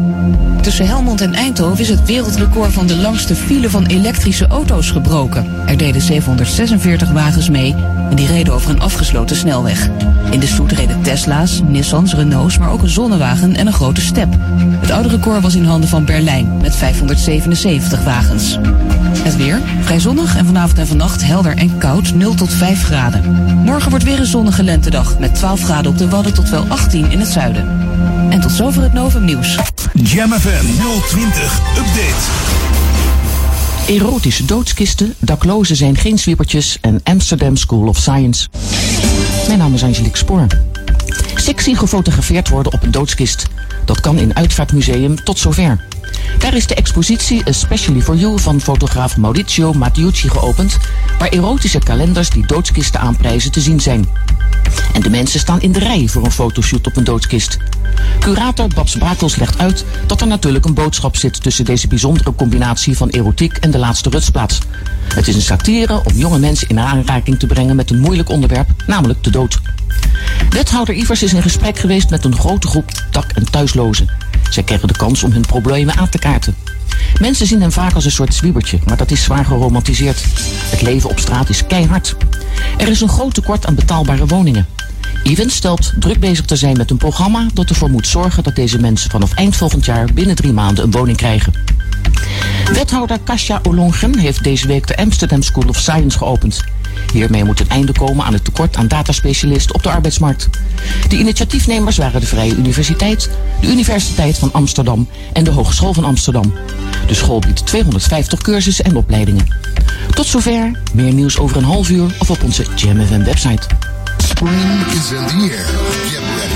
Tussen Helmond en Eindhoven is het wereldrecord van de langste file van elektrische auto's gebroken. Er deden 746 wagens mee en die reden over een afgesloten snelweg. In de stoet reden Tesla's, Nissans, Renaults, maar ook een zonnewagen en een grote step. Het oude record was in handen van Berlijn met 577 wagens. Het weer, vrij zonnig en vanavond en vannacht helder en koud 0 tot 5 graden. Morgen wordt weer een zonnige lentedag met 12 graden op de Wadden tot wel 18 in het zuiden. En tot zover het Novum Nieuws. Jam FM 020 Update. Erotische doodskisten, daklozen zijn geen zwiepertjes en Amsterdam School of Science. Mijn naam is Angelique Spoor. Sexy gefotografeerd worden op een doodskist. Dat kan in Uitvaartmuseum tot zover. Daar is de expositie Especially for You van fotograaf Maurizio Mattiucci geopend, waar erotische kalenders die doodskisten aanprijzen te zien zijn. En de mensen staan in de rij voor een fotoshoot op een doodskist. Curator Babs Bakels legt uit dat er natuurlijk een boodschap zit tussen deze bijzondere combinatie van erotiek en de laatste rutsplaats. Het is een satire om jonge mensen in aanraking te brengen met een moeilijk onderwerp, namelijk de dood. Wethouder Ivers is in gesprek geweest met een grote groep dak- en thuislozen. Zij krijgen de kans om hun problemen aan te kaarten. Mensen zien hem vaak als een soort zwiebertje, maar dat is zwaar geromantiseerd. Het leven op straat is keihard. Er is een groot tekort aan betaalbare woningen. Evans stelt druk bezig te zijn met een programma dat ervoor moet zorgen dat deze mensen vanaf eind volgend jaar binnen drie maanden een woning krijgen. Wethouder Kasia Olongren heeft deze week de Amsterdam School of Science geopend. Hiermee moet een einde komen aan het tekort aan dataspecialisten op de arbeidsmarkt. De initiatiefnemers waren de Vrije Universiteit, de Universiteit van Amsterdam en de Hogeschool van Amsterdam. De school biedt 250 cursussen en opleidingen. Tot zover, meer nieuws over een half uur of op onze JamFM website. Spring is in the air.